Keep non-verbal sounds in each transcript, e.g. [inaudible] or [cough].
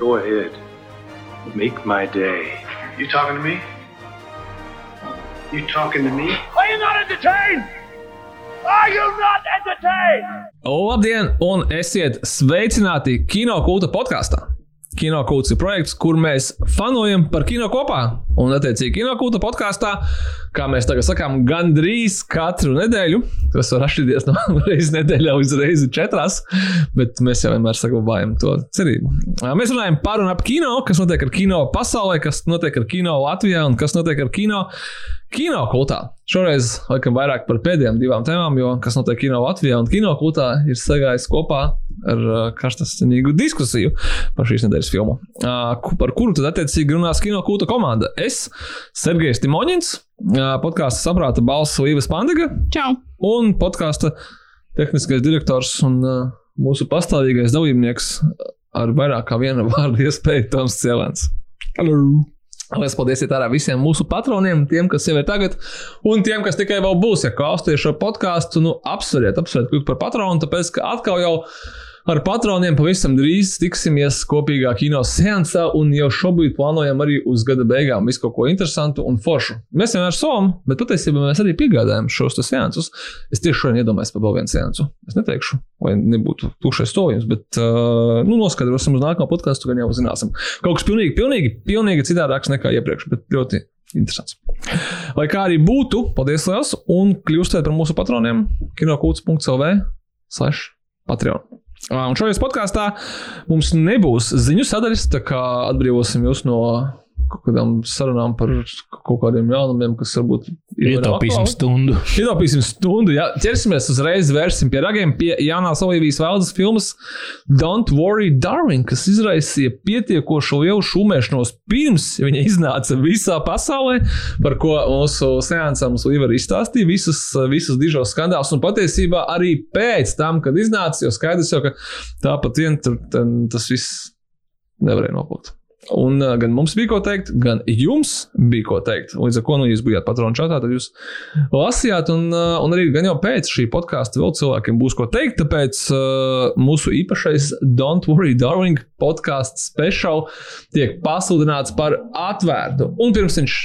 Go ahead. Make my day. You talking to me? You talking to me? Are you not entertained? Are you not entertained? Labdien, un esiet sveicināti kino kulta podkāstā. Kino kults ir projekts, kur mēs fanojam par kino kopā. Un, attiecīgi, kino kulta podkāstā, kā mēs tagad sakām, gandrīz katru nedēļu, tas var atšķirties no [laughs] reizes nedēļā līdz reizes četrās, bet mēs jau vienmēr saglabājam to cerību. Mēs runājam par un ap kino, kas notiek ar kino pasaulē, kas notiek ar kino Latvijā un kas notiek ar kino Kino kultā. Šoreiz laikam vairāk par pēdējām divām tēmām, jo kas notiek kino Latvijā un kino kultā ir sagājis kopā ar uh, karstasinīgu diskusiju par šīs nedēļas filmu. Uh, par kuru tad attiecīgi runās kino kulta komanda? Es, Sergejs Timoņins, uh, podkāstu saprāta balss Līves Pandega. Čau! Un podkāsta tehniskais direktors un uh, mūsu pastāvīgais dalībnieks ar vairāk kā viena [laughs] vārda iespēju Toms Cēlens. Hello! Lielas paldies arī visiem mūsu patroniem, tiem, kas jau ir tagad, un tiem, kas tikai vēl būs. Ja klausāties šo podkāstu, nu, apsveriet, apsveriet kļūt par patronu, tāpēc ka atkal jau ar patroniem pavisam drīz tiksimies kopīgā kino seansā, un jau šobrīd plānojam arī uz gada beigām visu kaut ko interesantu un foršu. Mēs vienmēr esam, bet patiesībā mēs arī piegādājam šos seansus. Es tieši šodien iedomājos par vēl vienu seansu. Es neteikšu, lai nebūtu tukšais stāvojums, bet uh, nu, noskaidrosim uz nākamo podkāstu, gan jau zināsim. Kaut kas pilnīgi, pilnīgi, pilnīgi citādāks nekā iepriekš, bet ļoti interesants. Lai kā arī būtu, paldies liels un kļūstiet par mūsu patroniem kinokūts.cl. Slash Patreon. Un šajā podkāstā mums nebūs ziņu sadaļas, tā kā atbrīvosim jūs no kaut kādām sarunām par kaut kādiem jaunumiem, kas varbūt ir Ietaupīsim stundu. [laughs] Ietaupīsim stundu. Jā, ķersimies uzreiz, vērsim pie ragiem pie Jānās Olivijas Veldes filmas Don't Worry, Darling, kas izraisīja pietiekošu lielu šūmēšanos pirms viņa iznāca visā pasaulē, par ko mūsu seansā mums Līva arī izstāstīja visus, visus dižos skandālus, un patiesībā arī pēc tam, kad iznāca, jo skaidrs jau, ka tāpat vien tur, tas viss nevarēja nopūt. Un uh, gan mums bija ko teikt, gan jums bija ko teikt. Līdz ar to, nu, jūs bijāt patronu čatā, tad jūs lasījāt, un, uh, un arī gan jau pēc šī podkāsta vēl cilvēkiem būs ko teikt. Tāpēc uh, mūsu īpašais Don't Worry, Darling podkāsts special tiek pasludināts par atvērtu. Un pirms viņš,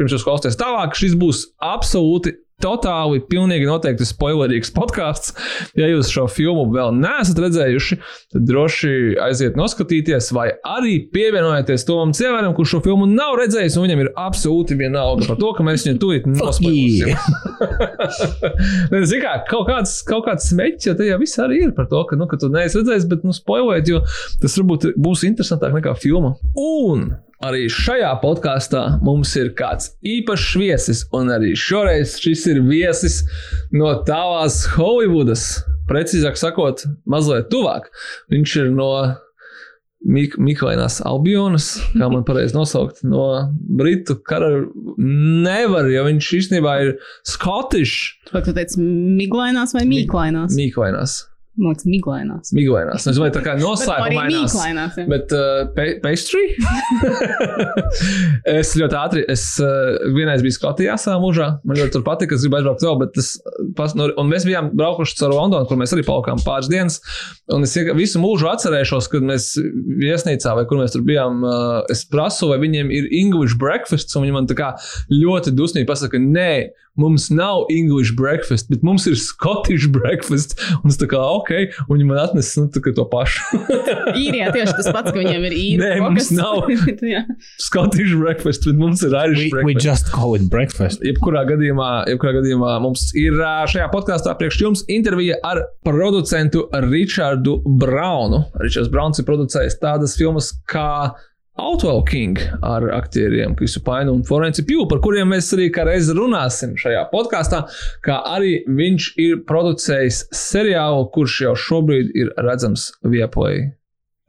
pirms jūs klausāties tālāk, šis būs absolūti totāli, pilnīgi noteikti spoilerīgs podkāsts. Ja jūs šo filmu vēl neesat redzējuši, tad droši aiziet noskatīties, vai arī pievienojieties tam cilvēkam, kurš šo filmu nav redzējis, un viņam ir absolūti vienalga par to, ka mēs viņu tūlīt nospoilēsim. [laughs] Ziniet, kā kaut kāds, kaut kāds smēķis, jo tajā viss arī ir par to, ka, nu, ka tu neesi redzējis, bet nu, spoilēt, jo tas varbūt būs interesantāk nekā filma. Un Arī šajā podkāstā mums ir kāds īpašs viesis, un arī šoreiz šis ir viesis no tavās Holivudas. Precīzāk sakot, mazliet tuvāk. Viņš ir no Mik Miklainās Albionas, kā man pareizi nosaukt, no Britu kara. Nevar, jo viņš īstenībā ir skotišs. Vai tu teici miglainās vai mīklainās? Mīklainās. Liekas, miglainās. Miglainās. Es domāju, tā kā noslēpumainās. mīklainās. jā. Bet uh, pa- pastry? [laughs] es ļoti ātri, es uh, vienreiz biju Skotijā savā mūžā. Man ļoti tur patika, es gribu aizbraukt vēl, bet tas, pas, no, un mēs bijām braukuši caur Londonu, kur mēs arī palikām pāris dienas. Un es visu mūžu atcerēšos, kad mēs viesnīcā vai kur mēs tur bijām, uh, es prasu, vai viņiem ir English breakfast, un viņi man tā kā ļoti dusmīgi pasaka, nē, mums nav English breakfast, bet mums ir Scottish breakfast. Un es tā kā, ok, un viņi man atnesa nu, to pašu. [laughs] Īrijā tieši tas pats, ka viņiem ir īri. Nē, mums nav. [laughs] Scottish breakfast, bet mums ir Irish We, we breakfast. just call it breakfast. Jebkurā gadījumā, jebkurā gadījumā mums ir šajā podkāstā priekš jums intervija ar producentu Richardu Braunu. Richards Brauns ir producējis tādas filmas kā Outlaw King ar aktieriem Krisu Painu un Florenci Pju, par kuriem mēs arī reiz runāsim šajā podkāstā, kā arī viņš ir producējis seriālu, kurš jau šobrīd ir redzams Vieplay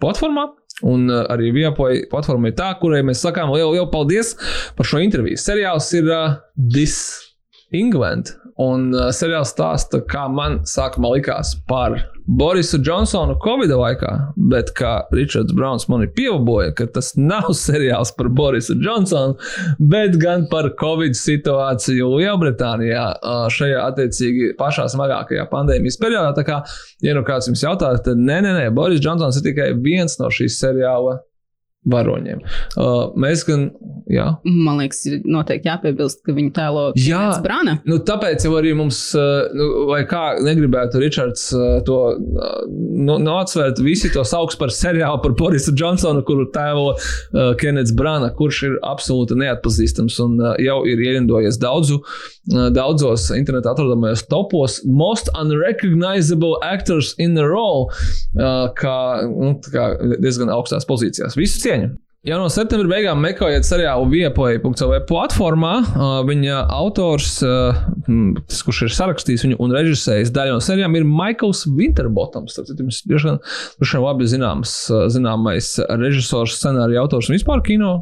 platformā. Un uh, arī Vieplay platforma ir tā, kurai mēs sakām lielu, lielu paldies par šo interviju. Seriāls ir uh, This England. Un uh, seriāls stāsta, kā man sākumā likās par Borisu Džonsonu Covid laikā, bet kā Ričards Browns man ir pievaboja, ka tas nav [laughs] seriāls par Borisu Džonsonu, bet gan par Covid situāciju Lielbritānijā uh, šajā attiecīgi pašā smagākajā pandēmijas periodā. Tā kā, ja nu kāds jums jautā, tad nē, nē, nē, Boris Džonsons ir tikai viens no šīs seriāla varoņiem. Uh, mēs gan, jā. Man liekas, ir noteikti jāpiebilst, ka viņu tēlo Jā. Brana. Nu, tāpēc jau arī mums, uh, nu, vai kā negribētu Ričards uh, to uh, nu, nu, atsvērt, visi to sauc par seriālu par Borisu Džonsonu, kuru tēlo uh, Kenets Brana, kurš ir absolūti neatpazīstams un uh, jau ir ierindojies daudzu, uh, daudzos internetā atrodamajos topos. Most unrecognizable actors in the role, uh, kā, nu, kā diezgan augstās pozīcijās. Visu cieņu! Jau no septembra beigām meklējiet seriālu viepoja.cl platformā. Uh, Viņa autors, uh, tas, kurš ir sarakstījis viņu un režisējis daļu no serijām, ir Maikls Winterbottoms. Tas ir diezgan diezgan labi zināms, uh, zināmais režisors, scenārija autors un vispār kino.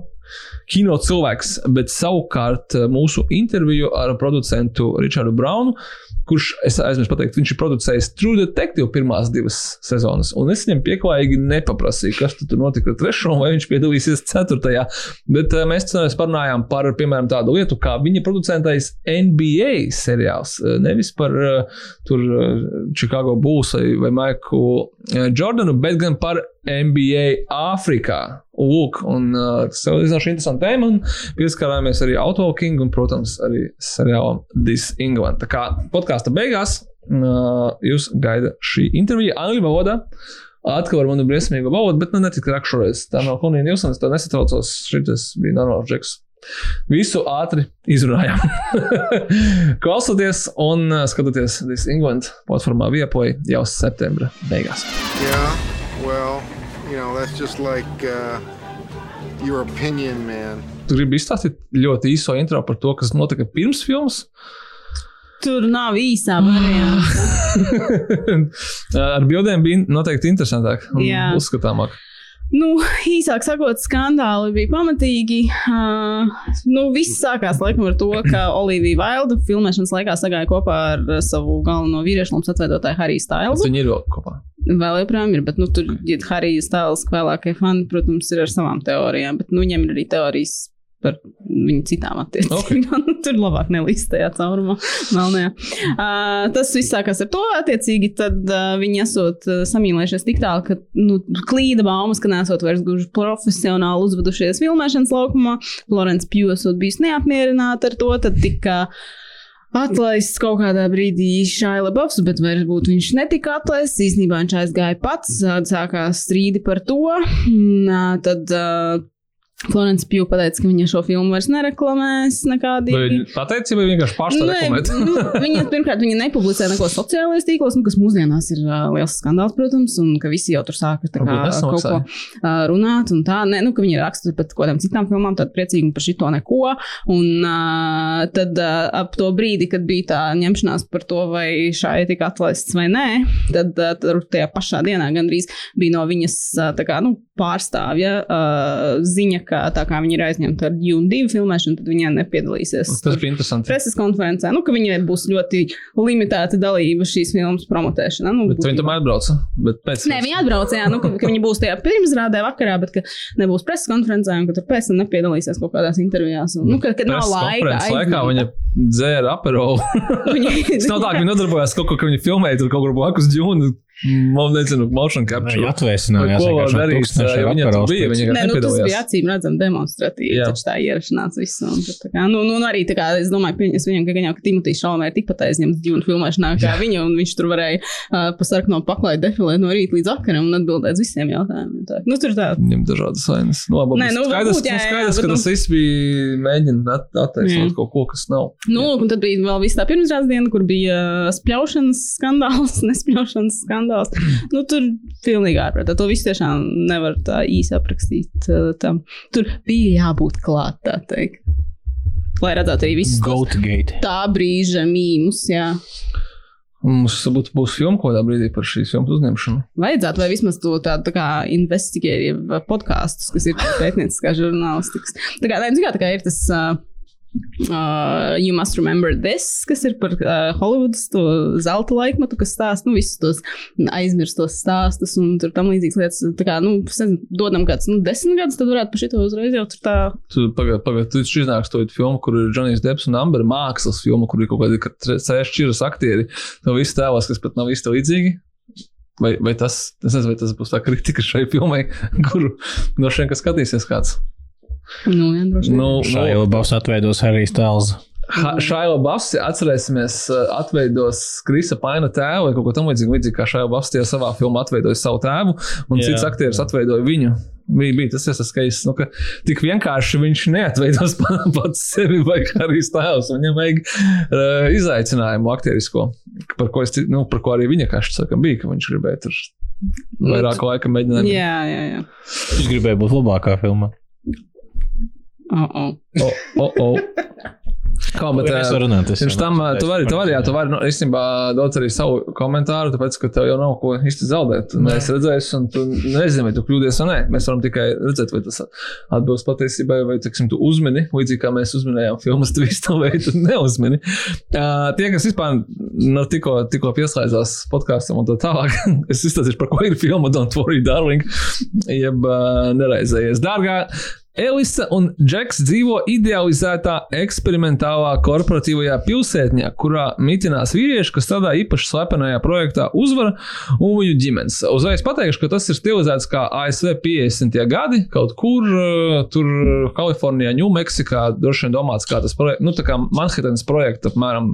Kino cilvēks, bet savukārt uh, mūsu interviju ar producentu Richardu Braunu, kurš, es aizmirsu pateikt, viņš ir producējis True Detective pirmās divas sezonas. Un es viņam pieklājīgi nepaprasīju, kas tu tur notika ar trešo, vai viņš piedalīsies ceturtajā. Bet uh, mēs cenāmies parunājām par, piemēram, tādu lietu, kā viņa producentais NBA seriāls. Uh, Nevis par uh, tur Chicago Bulls vai, vai Maiku Jordanu, bet gan par NBA Āfrikā. Lūk, un uh, tas ir diezgan interesants tēma, un pieskarāmies arī Outwalking un, protams, arī seriālam This England. Tā kā podkāsta beigās uh, jūs gaida šī intervija angļu valodā. Atkal ar manu briesmīgu valodu, bet nu netik traki šoreiz. Tā nav Hunija Nilsons, tā nesatraucos. Šis bija normāls džeks. Visu ātri izrunājām. [laughs] Klausoties un skatoties This England platformā viepoja jau septembra beigās. Yeah, well, you know, that's just like uh, your opinion, man. Tu gribi izstāstīt ļoti īso intro par to, kas notika pirms filmas? Tur nav īsā varianta. [laughs] Ar bildēm bija noteikti interesantāk un Jā. uzskatāmāk. Nu, [laughs] īsāk sakot, skandāli bija pamatīgi. Uh, nu, viss sākās laikam ar to, ka [clears throat] Olivija Vailda filmēšanas laikā sagāja kopā ar uh, savu galveno vīriešu lomas atveidotāju Hariju Stālu. Viņi ir vēl kopā. Vēl joprojām ir, bet nu, tur ir Harija Stāls, vēlākie fani, protams, ir ar savām teorijām, bet nu, viņiem ir arī teorijas par viņu citām attiecībām. Okay. [laughs] Tur labāk nelīst tajā caurumā. Melnajā. Uh, tas viss sākās ar to. Attiecīgi, tad uh, viņi esot uh, samīlējušies tik tālu, ka nu, klīda baumas, ka nesot vairs gluži profesionāli uzvedušies filmēšanas laukumā. Florence Pugh esot bijis neapmierināta ar to, tad tika. Atlaists kaut kādā brīdī Šaila Bofs, bet varbūt viņš netika atlaists. Īsnībā viņš aizgāja pats, sākās strīdi par to. Un, tad uh, Florence Pugh pateica, ka viņa šo filmu vairs nereklamēs viņi pateica, vai vienkārši pašā reklamēt? nu, [laughs] viņa pirmkārt viņa nepublicē neko sociālajos tīklos, nu, kas mūsdienās ir uh, liels skandāls, protams, un ka visi jau tur sāka kā, kaut ko uh, runāt. un Tā, ne, nu, ka viņi raksta par kaut kādām citām filmām, tad priecīgi par šito neko. Un uh, tad uh, ap to brīdi, kad bija tā ņemšanās par to, vai šai tika atlaists vai nē, tad uh, tur tajā pašā dienā gandrīz bija no viņas uh, tā kā, nu, pārstāvja uh, ziņa, ka tā kā viņi ir aizņemti ar 2 filmēšanu, tad viņi nepiedalīsies. Tas bija interesanti. Preses konferencē, nu, ka viņai būs ļoti limitēta dalība šīs filmas promotēšanā. Nu, Bet viņi tomēr atbrauca. Nē, viņi atbrauca, jā, nu, ka, ka viņi būs tajā pirmsrādē vakarā, bet ka nebūs preses konferencē, un ka tur pēc tam nepiedalīsies kaut kādās intervijās. Un, nu, ka, kad nav laika. Laikā viņa dzēra aperolu. Viņa- [laughs] Tas nav tā, ka viņi nodarbojās kaut ko, ka viņi filmēja tur kaut kur blakus džūnu. Man nezinu, motion capture. Viņa atvēsinājās. Ko vienkārši ar darīs, tūkstošu ja aparātu tur bija, viņi Nē, nu, tas bija acīm redzami demonstratīvi. Jā. Taču tā ierašanās viss. Un, tā kā, nu, nu, un arī tā kā, es domāju, pieņems viņam, ka, gan jau, ka Timotīs Šalmē ir tikpat aizņemts dzīvu filmēšanā kā viņa, un viņš tur varēja uh, pa sarkano paklāju defilēt no rīta līdz vakaram un atbildēt uz visiem jautājumiem. Tā. Nu, tur tā. Viņam dažādas vainas. Nu, labi, Nē, nu, skaidrs, varbūt, jā, nu, jā, skaidrs bet, ka tas viss bija mēģināt at- attaisnot Jā. kaut ko, kas nav. Nu, un tad bija vēl viss tā pirmsrādes diena, kur bija spļaušanas skandāls, [laughs] nespļaušanas skandāls. [clears throat] Nu, tur pilnīgi ārprātā. To visu tiešām nevar tā īsi aprakstīt. Tam. Tur bija jābūt klāt, tā teikt. Lai redzētu arī visus tos Goatgate. tā brīža mīmus, jā. Mums būtu būs filma kaut kādā brīdī par šīs filmas uzņemšanu. Vajadzētu vai vismaz to tādu tā kā investigatīvu podkāstus, kas ir pētnieciskā žurnālistikas. Tā kā, ne, zini kā, tā kā ir tas. Uh, Uh, you must remember this, kas ir par uh, to zelta laikmetu, kas stāsta nu, visus tos aizmirstos stāstus un tam līdzīgas lietas. Tā kā, nu, nezinu, dodam kāds, nu, desmit gadus, tad varētu par šito uzreiz jau tur tā. Tu pagaidi, pagaidi, tu iznāks to filmu, kur ir Džonijs Deps un Amber mākslas filma, kur ir kaut kādi seši čīras aktieri. No viss tēlos, kas pat nav īsti līdzīgi. Vai, vai tas, es nezinu, vai tas būs tā kritika šai filmai, [laughs] kuru no šiem, kas skatīsies kāds. Nu, jā, droši vien. Nu, Šajā labās atveidos Harijs Tēls. Šāda Bafs, atcerēsimies, atveidos Krisa Paina tēvu vai kaut ko tamlīdzīgu, līdzīgi kā Šāda Bafs tie savā filmā atveidoja savu tēvu, un Jā. cits aktieris atveidoja viņu. Bija, bija tas iesas, ka, es, nu, ka tik vienkārši viņš neatveidos [laughs] pa- pats sevi vai arī tēvs. Viņam vajag uh, izaicinājumu aktierisko, par ko, es, nu, par ko arī viņa kašķis saka, bija, ka viņš gribēja tur vairāk laika mēģināt. Jā, jā, jā. Es gribēju būt labākā filmā. Oh, oh. O, o, o. Kā, bet, Es varu runāt. es Pirms tam runāt. tu vari, tu vari, jā, tu vari, nu, īstenībā dot arī savu komentāru, tāpēc, ka tev jau nav ko īsti zaudēt. Tu neesi redzējis, un tu nezini, vai tu kļūdies vai nē. Mēs varam tikai redzēt, vai tas atbilst patiesībai, vai, teiksim, tu uzmini, līdzīgi kā mēs uzminējām filmas tvistā, vai tu neuzmini. Uh, tie, kas vispār nu, tikko, tikko pieslēdzās podkāstam un tā tālāk, [laughs] es izstāstīšu, par ko ir filma Don't Worry, Darling, jeb uh, neraizējies. Dārgā, Elisa un Džeks dzīvo idealizētā eksperimentālā korporatīvajā pilsētņā, kurā mitinās vīrieši, kas strādā īpaši slepenajā projektā Uzvara un viņu ģimenes. Uzreiz pateikšu, ka tas ir stilizēts kā ASV 50. gadi, kaut kur uh, tur Kalifornijā, Ņūmeksikā, droši vien domāts kā tas projekts, nu tā kā Manhattanas projekts apmēram.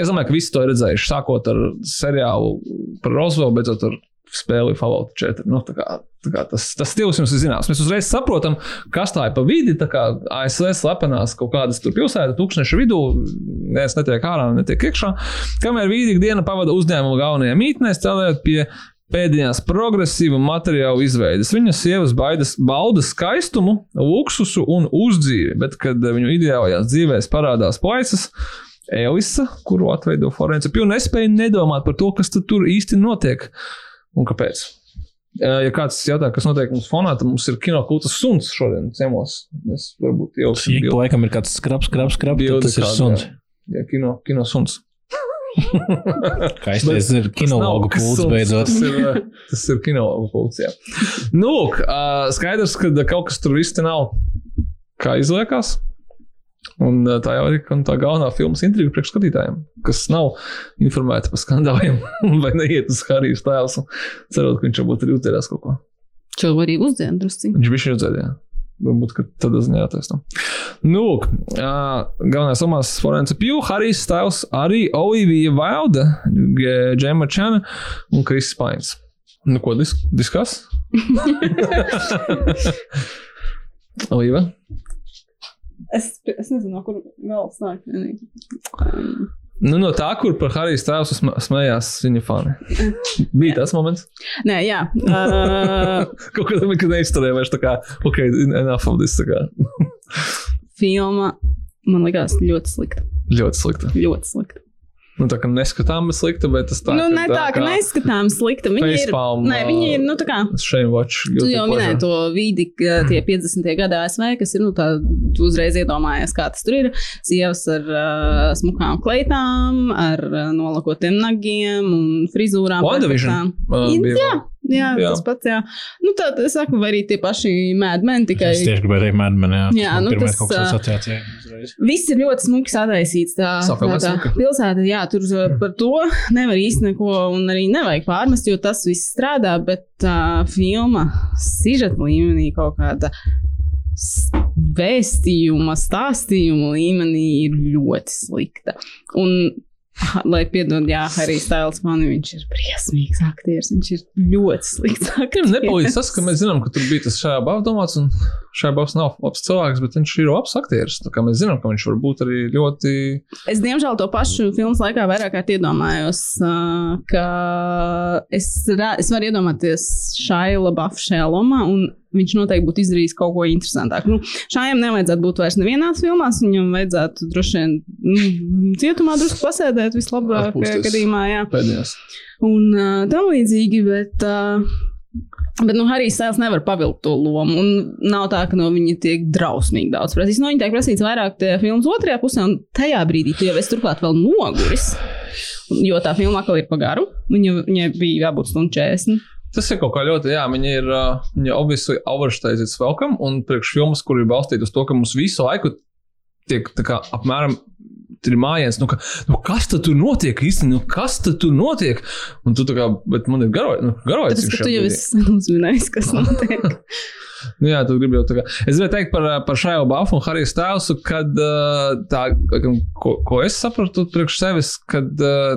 Es domāju, ka visi to ir redzējuši, sākot ar seriālu par Roswell, beidzot ar spēli Fallout 4. Nu, tā kā, tā kā tas, tas stils jums ir zināms. Mēs uzreiz saprotam, kas tā ir pa vidi. ASV slepenās kaut kādas tur pilsētas, tūkstoši vidū, neviens netiek ārā, netiek iekšā. Kamēr vīdi diena pavada uzņēmuma galvenajā mītnē, strādājot pie pēdējās progresīva materiālu izveides. Viņas sievas baidas, bauda skaistumu, luksusu un uzdzīvi, bet, kad viņu ideālajās dzīvēs parādās plaisas, Elisa, kuru atveido Florence Pju, nespēja nedomāt par to, kas tur īsti notiek un kāpēc. Ja kāds jautā, kas notiek mums fonā, tad mums ir kino kultas suns šodien ciemos. Mēs varbūt jau Ik pa laikam ir kāds skraps, skraps, skraps. Bildi Tas ir suns. Jā, kino, kino suns. [laughs] Teicu, ir kinologu pults beidzot. Tas ir, ā, tas ir kinologu pults, jā. Nu, lūk, ā, skaidrs, ka kaut kas tur īsti nav kā izliekās. Un ā, tā jau ir tā galvenā filmas intriga priekš skatītājiem, kas nav informēti par skandāliem [laughs] vai neiet uz Harijs tēls cerot, ka viņš varbūt ir uzdzērās kaut ko. Čo arī uzdzēn drusciņ. Viņš bija uzdzērājis. Varbūt, tad ziņā taisnām. Nu, lūk, ā, galvenais Omas Florence Pju, Harijs Stāvs, arī Olivija Wilde, Džema Čana un Kris Pains. Nu, ko disk diskas? [laughs] Olīva? Es, es nezinu, no kur vēl sākt. Nu, no tā, kur par Harijs Stāvs sm smējās viņa fani. Bija tas moments, nē, jā. [laughs] Uh, kaut kad viņa neizturēja vairs tā kā, ok, enough of this, filma man likās ļoti slikta. ļoti slikta. Ļoti slikta. Nu, tā kā neskatām slikta, bet tas tā. nu, ne tā, ka neskatām slikta. Viņa ir. Nē, viņa ir, nu, tā kā. Watch. Tu jau minēji to vidi, [clears throat] tie 50. gada ASV, kas ir, nu, tā, tu uzreiz iedomājies, kā tas tur ir. Sievas ar uh, smukām kleitām, ar uh, nolakotiem nagiem un frizūrām. WandaVision, uh, jā, jā, Jā. tas pats, jā. Nu, tā, es saku, vai arī tie paši mēdmeni tikai. Es tieši gribēju teikt, Madman, jā. Jā, nu, tas, kaut kas ā, asociācija uzreiz. Viss ir ļoti smuki sataisīts. Tā, tā, tā pilsēta, jā, tur par to [laughs] nevar īsti neko un arī nevajag pārmest, jo tas viss strādā, bet tā filma sižeta līmenī kaut kāda vēstījuma, stāstījuma līmenī ir ļoti slikta. Un, [laughs] lai piedod, jā, arī Stēls man, viņš ir briesmīgs aktieris, viņš ir ļoti slikts nepalīdz tas, ka mēs zinām, ka tur bija tas šajā balvā domāts, un šajā balvā nav labs cilvēks, bet viņš ir labs aktieris. Tā kā mēs zinām, ka viņš var būt arī ļoti. Es, diemžēl, to pašu filmas laikā vairāk kārt iedomājos, ka es, es varu iedomāties Šaila Bafu šajā lomā, un viņš noteikti būtu izdarījis kaut ko interesantāku. Nu, Šājam nevajadzētu būt vairs nevienās filmās, viņam vajadzētu droši vien nu, cietumā drusku pasēdēt vislabākajā gadījumā. Jā. Pēdējās. Un uh, tam līdzīgi, bet. Uh, Bet, nu, Harijs Sēls nevar pavilkt to lomu. Un nav tā, ka no viņa tiek drausmīgi daudz prasīts. No viņa tiek prasīts vairāk filmas otrajā pusē, un tajā brīdī tu jau esi turklāt vēl noguris. Jo tā filma atkal ir pagaru. Viņa, viņai bija jābūt stundu 40. Tas ir kaut kā ļoti, jā, viņi ir, viņi obviously overstated it's welcome, un priekš filmas, kur ir balstīta uz to, ka mums visu laiku tiek tā kā apmēram ir mājiens. Nu, ka, nu, kas tad tur notiek īstenībā? Nu, kas tad tur notiek? Un tu tā kā, bet man ir garojas. Nu, garojas Tāpēc, ka tu jau esi [laughs] uzminējis, kas notiek. [laughs] Nu, jā, tu gribi jau tā kā. Es gribēju teikt par, par Šāju Bafu un Hariju Stāvsu, kad tā, ko, ko es sapratu priekš sevis, kad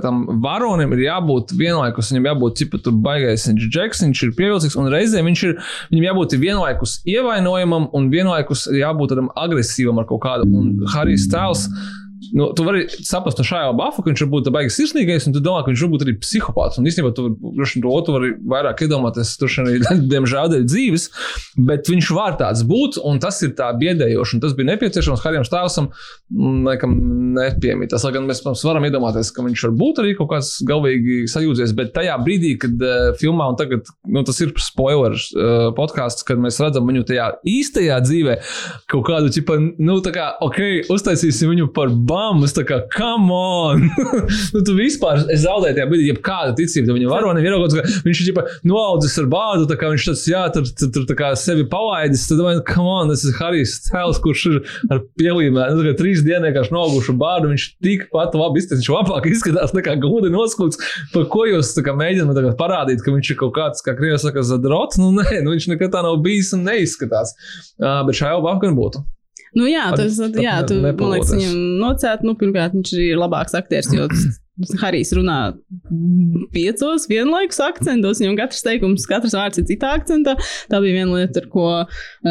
tam varonim ir jābūt vienlaikus, viņam jābūt cipa tur baigais, viņš ir džeks, viņš ir pievilcīgs, un reizē viņš ir, viņam jābūt vienlaikus ievainojamam un vienlaikus jābūt tādam agresīvam ar kaut kādu. Un Harijs Stāvs. Mm nu, tu vari saprast no šajā ka viņš var būt baigs sirsnīgais, un tu domā, ka viņš var būt arī psihopāts. Un īstenībā tu vari to otru vari vairāk iedomāties, tur arī, [laughs] diemžēl, dēļ dzīves, bet viņš var tāds būt, un tas ir tā biedējoši, tas bija nepieciešams Harijam Stāvsam, laikam, nepiemītas. Lai gan mēs mums varam iedomāties, ka viņš var būt arī kaut kāds galvīgi sajūdzies, bet tajā brīdī, kad uh, filmā, un tagad, nu, tas ir spoilers uh, podkāsts, kad mēs redzam viņu tajā īstajā dzīvē, kaut kādu, ķipa, nu, tā kā, ok, uztaisīsim viņu par bāru tā kā, come on! [laughs] nu, tu vispār zaudēji tajā brīdī, ja kāda ticība viņa varonim ieraugot, ka viņš ir noaudzis ar bādu, tā kā viņš tāds, jā, tur, tur, tur tā kā sevi palaidis, tad domāju, come on, tas ir Harijs Stēls, kurš ir ar pielīmē, nu, tā kā trīs dienas vienkārši nogušu bādu, viņš tikpat labi izskatās, viņš labāk izskatās nekā gudi noskūts, par ko jūs kā mēģināt parādīt, ka viņš ir kaut kāds, kā Krievijas saka, zadrots, nu nē, nu, viņš nekad tā nav bijis un neizskatās. Uh, bet šajā jau gan būtu. Nu, jā, tas, jā, tu, man liekas, viņam nocēt, nu, pirmkārt, viņš ir labāks aktieris, jo [clears throat] Harijs runā piecos vienlaikus akcentos, viņam katrs teikums, katrs vārds ir citā akcentā. Tā bija viena lieta, ar ko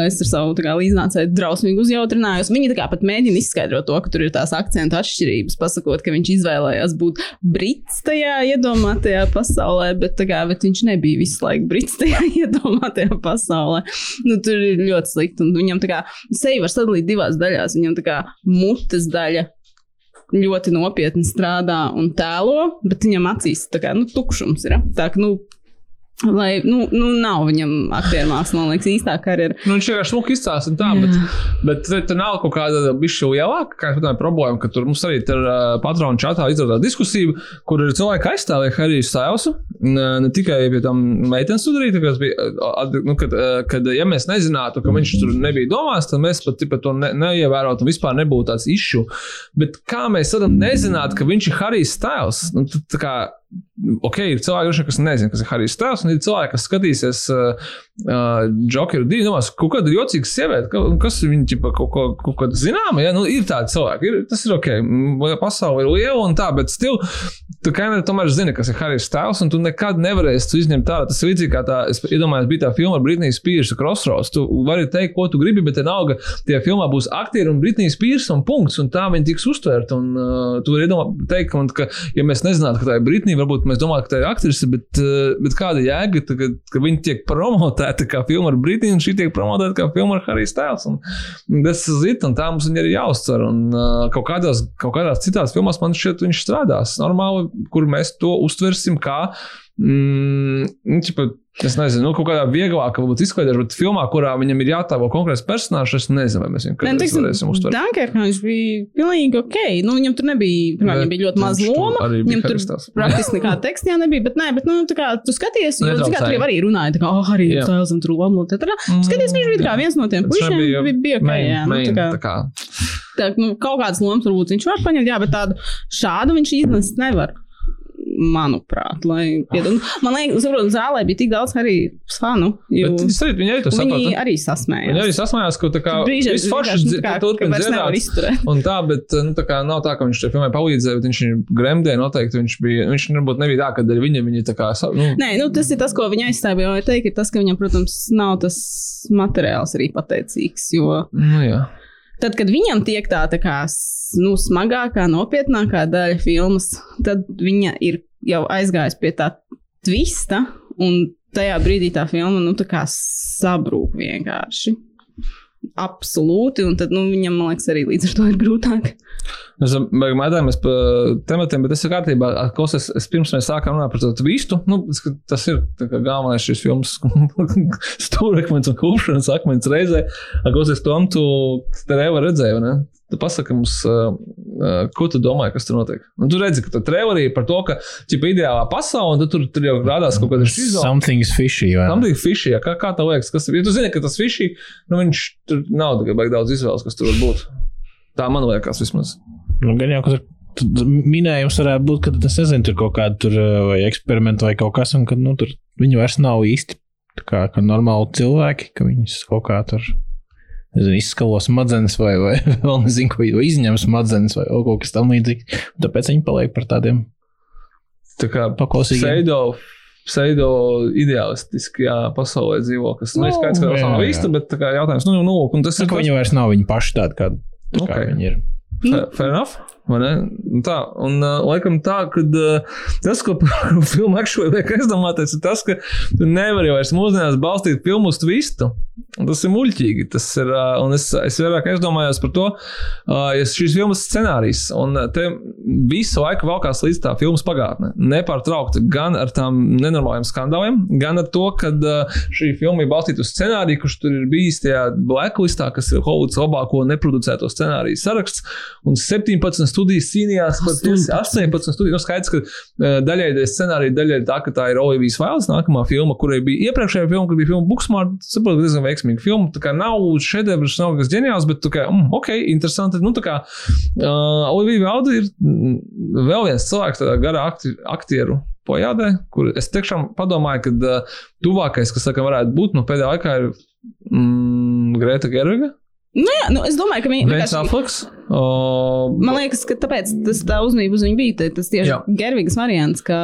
es ar savu līdznācēju drausmīgi uzjautrinājos. Viņi tā kā pat mēģina izskaidrot to, ka tur ir tās akcentu atšķirības, pasakot, ka viņš izvēlējās būt brits tajā iedomātajā pasaulē, bet, kā, bet viņš nebija visu laiku brits tajā [laughs] iedomātajā pasaulē. Nu, tur ir ļoti slikti, un viņam tā kā seja var sadalīt divās daļās. Viņam tā kā mutes daļa ļoti nopietni strādā un tēlo, bet viņam acīs tā kā nu, tukšums ir. Tā kā, nu, Lai, nu, nu, nav viņam aktieru mākslas, man liekas, īstā karjera. Nu, viņš vienkārši smuki izstāsta, tā, Jā. bet, bet tur nav kaut kāda bišķi lielāka, kā tā problēma, ka tur mums arī ir uh, patronu čatā izrādā diskusija, kur ir cilvēki aizstāvēja Harijs Stāvsu, ne, tikai pie tam meitenes sudarīta, kas bija, nu, kad, kad, ja mēs nezinātu, ka viņš tur nebija domās, tad mēs pat tipa, to ne, neievērotu un vispār nebūtu tāds izšu. Bet kā mēs varam nezināt, ka viņš ir Harijs Stāvs? Nu, tā kā, ok, ir cilvēki, kas nezina, kas ir Harijs Stāvs, un ir cilvēki, kas skatīsies uh, uh, Jokeru divi, domās, kaut kāda jocīga sieviete, ka, kas viņa ķipa, kaut ko, kaut ko zināma, ja, nu, ir tādi cilvēki, ir, tas ir ok, pasaule ir liela un tā, bet stil, tu kā nevar tomēr zini, kas ir Harijs Stāvs, un tu nekad nevarēsi tu izņemt tā, tas ir līdzīgi kā tā, es iedomājos, bija tā filma ar Britnijas Spears Crossroads, tu vari teikt, ko tu gribi, bet vienalga, tie filmā būs aktieri un Britnijas Spears un punkts, un tā viņi tiks uztvērta, un uh, tu vari iedomāt, teikt, ka, ja mēs nezinātu, ka tā ir Britnija, varbūt mēs domātu, ka tā ir aktrise, bet, uh, bet kāda jēga, ka, ka viņi tiek promotēti kā filma ar Britniju, un šī tiek promotēta kā filma ar Harijs Tēls, un tas ir zit, un tā mums ir jāuztver, un uh, kaut, kādās, kaut kādās citās filmās man šķiet, viņš strādās normāli, kur mēs to uztversim kā Mm, nu, čipa, es nezinu, nu, kaut kādā vieglākā, varbūt izklaidēšu, bet filmā, kurā viņam ir jātāvo konkrēts personāžs, es nezinu, vai mēs viņu kādreiz varēsim uztvert. Dunkerkāns bija pilnīgi ok. Nu, viņam tur nebija, pirmā, viņam bija ļoti maz loma. Viņam tur praktiski nekāda teksta nebija, bet nē, bet, nu, tā kā tu skaties, jo, tā kā tur arī runāja, tā kā, oh, arī Sēls un tur loma, tā tā. Mm, skaties, viņš bija kā viens no tiem pušiem, bija, bija ok, main, jā. Nu, tā kā. Tā kā. Tā, nu, kaut kādas lomas varbūt viņš var paņemt, jā, bet tādu šādu viņš iznest nevar manuprāt, lai piedod. Man liekas, ka zālē bija tik daudz arī fanu. Jo... Tas arī viņi arī to saprata. Viņi arī sasmējās. Viņi arī sasmējās, ka tā kā viss foršs turpina dzirdēt. Un tā, bet nu, tā kā nav tā, ka viņš šai filmai palīdzēja, bet viņš gremdēja noteikti. Viņš bija, viņš varbūt nebija tā, ka dēļ viņa viņa tā kā. Nu... Nē, nu, tas ir tas, ko viņa aizstāvja. Jo teikt, ir tas, ka viņam, protams, nav tas materiāls arī pateicīgs. Jo... Nu, jā. Tad, kad viņam tiek tā, tā kā nu, smagākā, nopietnākā daļa filmas, tad viņa ir jau aizgājusi pie tā tvista, un tajā brīdī tā filma nu, tā sabrūk vienkārši. Absolūti, un tad nu, viņam, man liekas, arī līdz ar to ir grūtāk. Mēs mēģinājām par tematiem, bet tas ir kārtībā. Klausies, es pirms mēs sākām runāt par to vistu. Nu, tas ir galvenais šis filmas [laughs] stūrakmens un kūpšanas akmens reizē. Klausies, Tom, tu te nevar redzēji, ne? Tu pasaki mums, uh, uh, ko tu domā, kas tur notiek. Un tu redzi, ka tur trailerī par to, ka ir ideālā pasaule, un tur, tur jau rādās kaut kāda šizofrēnija. Something's fishy. Vai? Something fishy, jā. Kā, kā tev liekas, kas ir? Ja tu zini, ka tas fishy, nu viņš tur nav tik daudz izvēles, kas tur var būt. Tā man liekas vismaz. Nu, gan jau, ka tur minējums varētu būt, ka tas nezinu, tur kaut kāda tur vai eksperimenta vai kaut kas, un ka nu, tur viņi vairs nav īsti tā kā, normāli cilvēki, ka viņus kaut kā tur izskalo smadzenes vai, vai [laughs] vēl nezinu, ko izņem smadzenes vai kaut kas tam līdzīgs. Tāpēc viņi paliek par tādiem Tā kā pseido, pseido ideālistiskajā pasaulē dzīvo, kas nu, Nu, neskaidrs, ka tas nav īsti, bet tā kā jautājums, nu, nu, un tas Tā, ir ka tas, viņi vairs nav viņi paši tādi, kā, tā kā Ok. viņi ir. Fair, fair enough. Un Tā, un uh, laikam tā, ka uh, tas, ko [laughs] par filmu akšoju liek aizdomāties, ir tas, ka tu nevari vairs mūsdienās balstīt filmu uz twistu. Tas ir muļķīgi. Tas ir, uh, un es, es vairāk aizdomājos par to, uh, ja šīs filmas scenārijs, un uh, te visu laiku valkās līdz tā filmas pagātne. Nepārtraukti gan ar tām nenormāliem skandāliem, gan ar to, ka uh, šī filma ir balstīta uz scenāriju, kurš tur ir bijis tajā blacklistā, kas ir Hollywoods labāko neproducēto scenāriju saraksts. Un 17 studijas cīnījās par to 18 studiju. Nu, skaidrs, ka uh, daļai dēļ scenārija, daļai tā, ka tā ir Olivijas Vails nākamā filma, kurai bija iepriekšējā filma, kur bija filma Booksmart. Saprotu, ka diezgan veiksmīga filma. Tā kā nav šedevrs, nav kas ģeniāls, bet kā, mm, ok, interesanti. Nu, tā kā uh, Olivija Valda ir mm, vēl viens cilvēks tādā garā akti, aktieru. Pojādē, kur es tiešām padomāju, ka uh, tuvākais, kas saka, varētu būt no pēdējā laikā, ir mm, Greta Gerviga. Nu, jā, nu, es domāju, ka viņi Viens vienkārši. Affleks. Uh, Man liekas, ka tāpēc tas tā uzmanība uz viņu bija. tā- Tas tieši Jā. Gervigs variants, ka,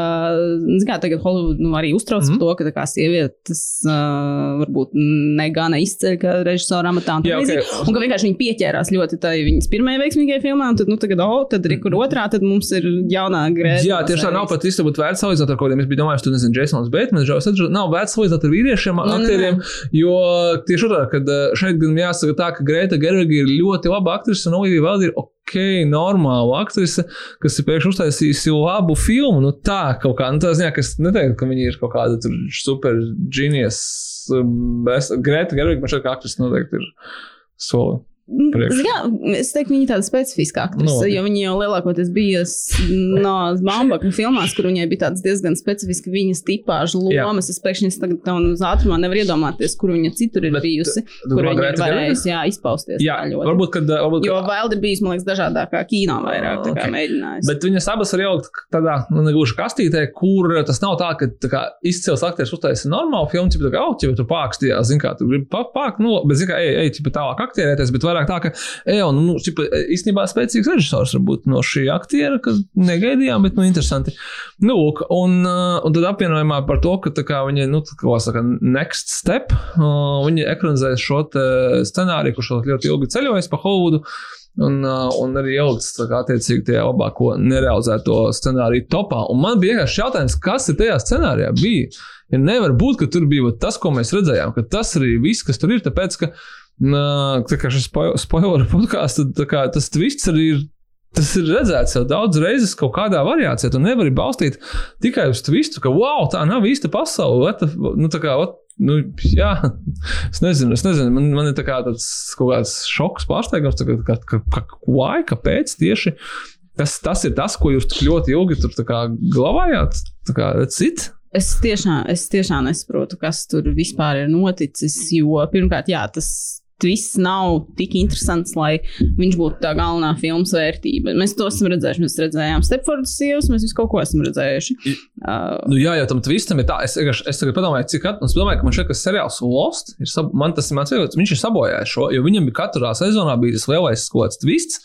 zin kā tagad Hollywood nu, arī uztrauc mm. Mhm. par to, ka tā kā sievietes uh, varbūt ne gana izceļ, kā režisora amatā un tā Jā, līdzīgi. ok. Un ka vienkārši viņi pieķērās ļoti tai viņas pirmajai veiksmīgajai filmai, un tad, nu, tagad, oh, tad arī kur otrā, tad mums ir jaunā grēta. Jā, tieši tā nav pat būt vērts salīdzināt ar kaut kādiem. Es biju domājis, tu nezini, Jasons Batemans, Džons Edžers. Nav vērts salīdzināt ar vīriešiem, nē, aktieriem, jo tieši otrādi, kad šeit gan jāsaka tā, ka Greta Gerviga ir ļoti laba aktrise un Olivija vēl ir ok, normāla aktrise, kas ir pēkšņi uztaisījusi labu filmu. Nu tā kaut kā, nu tā ziņā, ka es neteiktu, ka viņi ir kaut kāda super genius. Best. Greta Gerviga man šeit kā aktrise noteikti ir soli. Priekš. Jā, es teiktu, viņa ir tāda Nu, no, jo viņa jau lielākoties bija no Bambaka filmās, kur viņai bija tāds diezgan specifiski viņas tipāžu Jā. lomas. Es pēkšņi tagad tam uz ātrumā nevaru iedomāties, kur viņa citur ir Bet, bijusi, kur viņa ir varējusi jā, izpausties. Jā, varbūt, kad, eh, varbūt, Jo kad- Vailda ir bijusi, man liekas, dažādākā kino vairāk tā kā Ok. mēģinājusi. Bet viņas abas var ielikt tādā nu, negluži kastītē, kur tas nav tā, ka tā kā, izcils aktieris uztaisīja normālu filmu, bet kā, oh, ja tu pārakstījās, zini, kā tu gribi pārāk, nu, bet, zini, kā, ej, ej, ķipa, tālāk aktierēties, bet vairāk tā, ka, ej, un, nu, ķipa, īstenībā spēcīgs režisors varbūt no šī aktiera, kas negaidījām, bet, nu, interesanti. Nu, lūk, un, uh, un tad apvienojumā par to, ka tā kā viņi, nu, tā kā saka, next step, uh, viņi ekranizēs šo scenāriju, kurš ļoti ilgi ceļojas pa Hollywoodu. Un, uh, un arī ielikts attiecīgi tajā labāko nerealizēto scenāriju topā. Un man bija vienkārši jautājums, kas ir tajā scenārijā? Bija. Ja nevar būt, ka tur bija tas, ko mēs redzējām, ka tas arī viss, kas tur ir. Tāpēc, ka tā kā šis spo- spoiler [laughs] podkāsts, tad kā tas twists arī ir. Tas ir redzēts jau daudz reizes kaut kādā variācijā. Tu nevari balstīt tikai uz twistu, ka wow, tā nav īsta pasaule. What the- Nu, kā, what, nu, jā, [laughs] es nezinu, es nezinu. Man, man ir tā kā tāds kaut kāds šoks, pārsteigums, kā, ka, ka, ka, why, kāpēc tieši tas, tas ir tas, ko jūs tik ļoti ilgi tur kā glabājāt. Tā kā, it. Es tiešām, es tiešām nesaprotu, kas tur vispār ir noticis. Jo pirmkārt, jā, tas viss nav tik interesants, lai viņš būtu tā galvenā filmas vērtība. Mēs to esam redzējuši. Mēs redzējām Stepfordas sievas, mēs visu kaut ko esam redzējuši. Uh, Nu, jā, jau tam twistam ir tā. Es, vienkārši- es tagad padomāju, cik at- es domāju, ka man šeit tas seriāls Lost ir. Sab, man tas ir mans vietas, viņš ir sabojājis šo, jo viņam bija katrā sezonā bija tas lielais kaut kāds twists.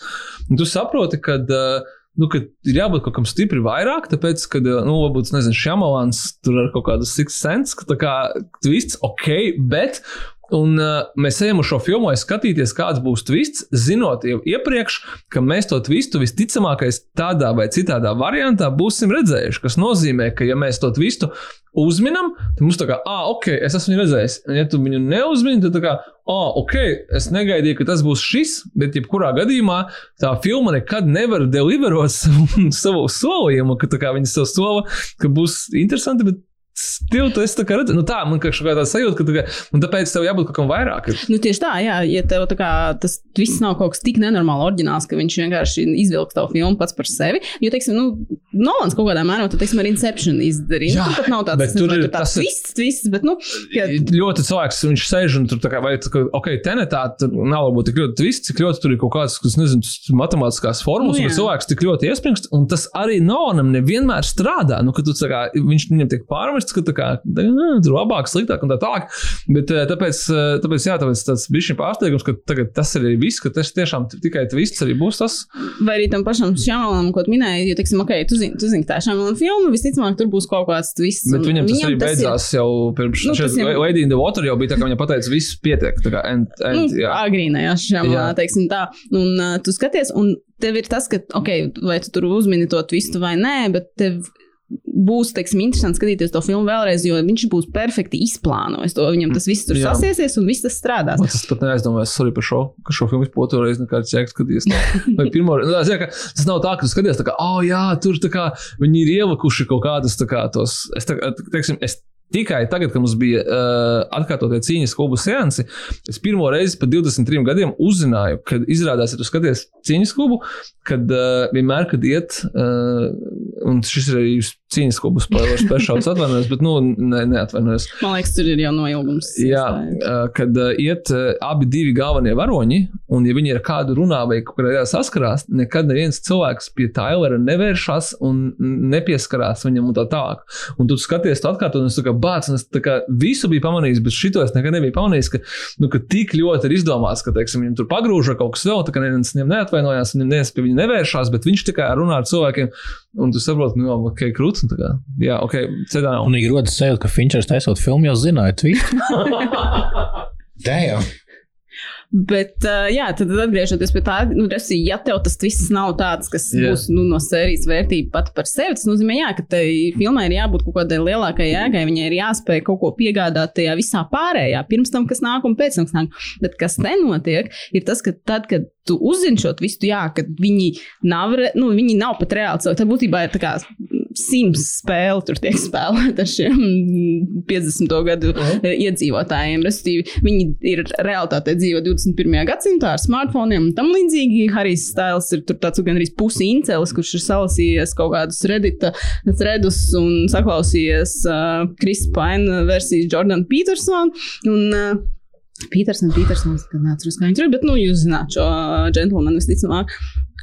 Un tu saproti, ka. Uh, Nu, ka ir jābūt kaut kam stipri vairāk, tāpēc, ka, nu, varbūt, nezinu, Šamalans tur ar kaut kādu six cents, ka tā kā twists, ok, bet. Un uh, mēs ejam uz šo filmu, lai skatīties, kāds būs twists, zinot jau iepriekš, ka mēs to twistu visticamākais tādā vai citādā variantā būsim redzējuši. Tas nozīmē, ka, ja mēs to twistu uzminam, tad mums tā kā, ah, ok, es esmu redzējis. Un, ja tu viņu neuzmini, tad tā kā, ah, ok, es negaidīju, ka tas būs šis, bet jebkurā gadījumā tā filma nekad nevar deliverot [laughs] savu, savu solījumu, ka kā viņi sev sola, ka būs interesanti, bet Tev tas tā kā redz, nu tā, man kā šāda tāda sajūta, ka tā kā, un tāpēc tev jābūt kaut kam vairāk. Nu, tieši tā, jā, ja tev tā kā, tas viss nav kaut kas tik nenormāli oriģināls, ka viņš vienkārši izvilks tavu filmu pats par sevi. Jo, teiksim, nu, Nolans kaut kādā mērā, tad, teiksim, ar Inception izdarīja. Jā, nu, pat nav tāds, bet nezinu, tur ir tāds twists, twists, bet, nu, ka, ļoti cilvēks, viņš sēž un tur tā kā, vai, tā kā, ok, tenetā tur nav varbūt tik ļoti twists, cik ļoti tur ir kaut kāds, kas, nezinu, matemātiskās formulas, Nu, un cilvēks tik ļoti iespringst, un tas arī Nolanam nevienmēr strādā, nu, ka tu, tā kā, viņš viņam tiek pārmests, ka tā kā, "Nē, tur labāk, sliktāk un tā tālāk, bet eh, tāpēc, eh, tāpēc, jā, tāpēc tas bija pārsteigums, ka tagad tas arī viss, ka tas tiešām tikai twists arī būs tas. vai arī tam pašam šāmalam, ko minēji, jo, teiksim, ok, tu zini, tu zini tā šāmalam filmu, visticamāk, tur būs kaut kāds twists. Bet viņam tas viņam arī beidzās jau pirms, Nu, tas jau- Lady in the Water jau bija tā, ka viņa pateica, viss pietiek, tā kā, end, end, nu, jā. agrīnajā šāmalā, teiksim tā. Un uh, tu skaties, un tev ir tas, ka, ok, vai tu tur uzmini to twistu vai nē, bet tev būs, teiksim, interesanti skatīties to filmu vēlreiz, jo viņš būs perfekti izplānojis to. Viņam tas viss tur Jā. sasiesies un viss tas strādās. Man tas pat neaizdomājas, sorry par šo, ka šo filmu vispār otru reizi nekāds skatījās. tā. [laughs] Vai pirmo reizi, nu, ka tas nav tā, ka tu skaties, tā kā, oh, jā, tur tā kā viņi ir ielikuši kaut kādus, tā kā tos, es, tā, teiksim, es tikai tagad, kad mums bija uh, atkārtotie cīņas klubu seansi, es pirmo reizi pēc 23 gadiem uzzināju, kad izrādās, ja tu skaties cīņas klubu, kad uh, vienmēr, kad iet, uh, un šis ir arī cīņas klubus, spēšāls atvainojos, bet, nu, ne, neatvainojos. Man liekas, tur ir jau noilgums. Jā, kad iet abi divi galvenie varoņi, un ja viņi ar kādu runā vai kaut kādā saskarās, nekad neviens cilvēks pie Tailera nevēršas un nepieskarās viņam un tā tālāk. Un tu skaties, tu atkārtot, un es tā kā bāc, un es tā kā visu biju pamanījis, bet šito es nekad nebiju pamanījis, ka, nu, ka tik ļoti ir izdomāts, ka, teiksim, viņam tur pagrūža kaut kas vēl, tā kā neviens viņam neatvainojās, viņam neviens pie viņa nevēršās, bet viņš kā runā ar cilvēkiem, un tu saproti, nu, ok, krūts, tā kā, jā, ok, nav. Un ir rodas sajūta, ka Finčers taisot filmu jau zināja tvītu. [laughs] Damn! Bet, uh, jā, tad atgriežoties pie tā, nu, resi, ja tev tas viss nav tāds, kas yeah. būs nu, no sērijas vērtība pat par sevi, tas nozīmē, jā, ka tai filmai ir jābūt kaut kādai lielākai jēgai, viņai ir jāspēj kaut ko piegādāt tajā visā pārējā, pirms tam, kas nāk un pēc tam, kas nāk. Bet kas nenotiek, ir tas, ka tad, kad tu uzzini šo visu, jā, ka viņi nav, re- nu, viņi nav pat reāli cilvēki. Tā būtībā ir tā kā simts spēle, tur tiek spēlēta ar šiem 50. gadu eh, iedzīvotājiem. Respektīvi, viņi ir realitātē dzīvo 21. gadsimtā ar smartphoniem un tam līdzīgi. Harijs Stils ir tāds gan arī pusi incelis, kurš ir salasījies kaut kādus redita redus un saklausījies uh, Krista Paina versijas Jordan Peterson. Un, uh, Petersons, Petersons, kad neatceros, kā viņš ir, bet, nu, jūs zināt šo džentlmenu visticamāk,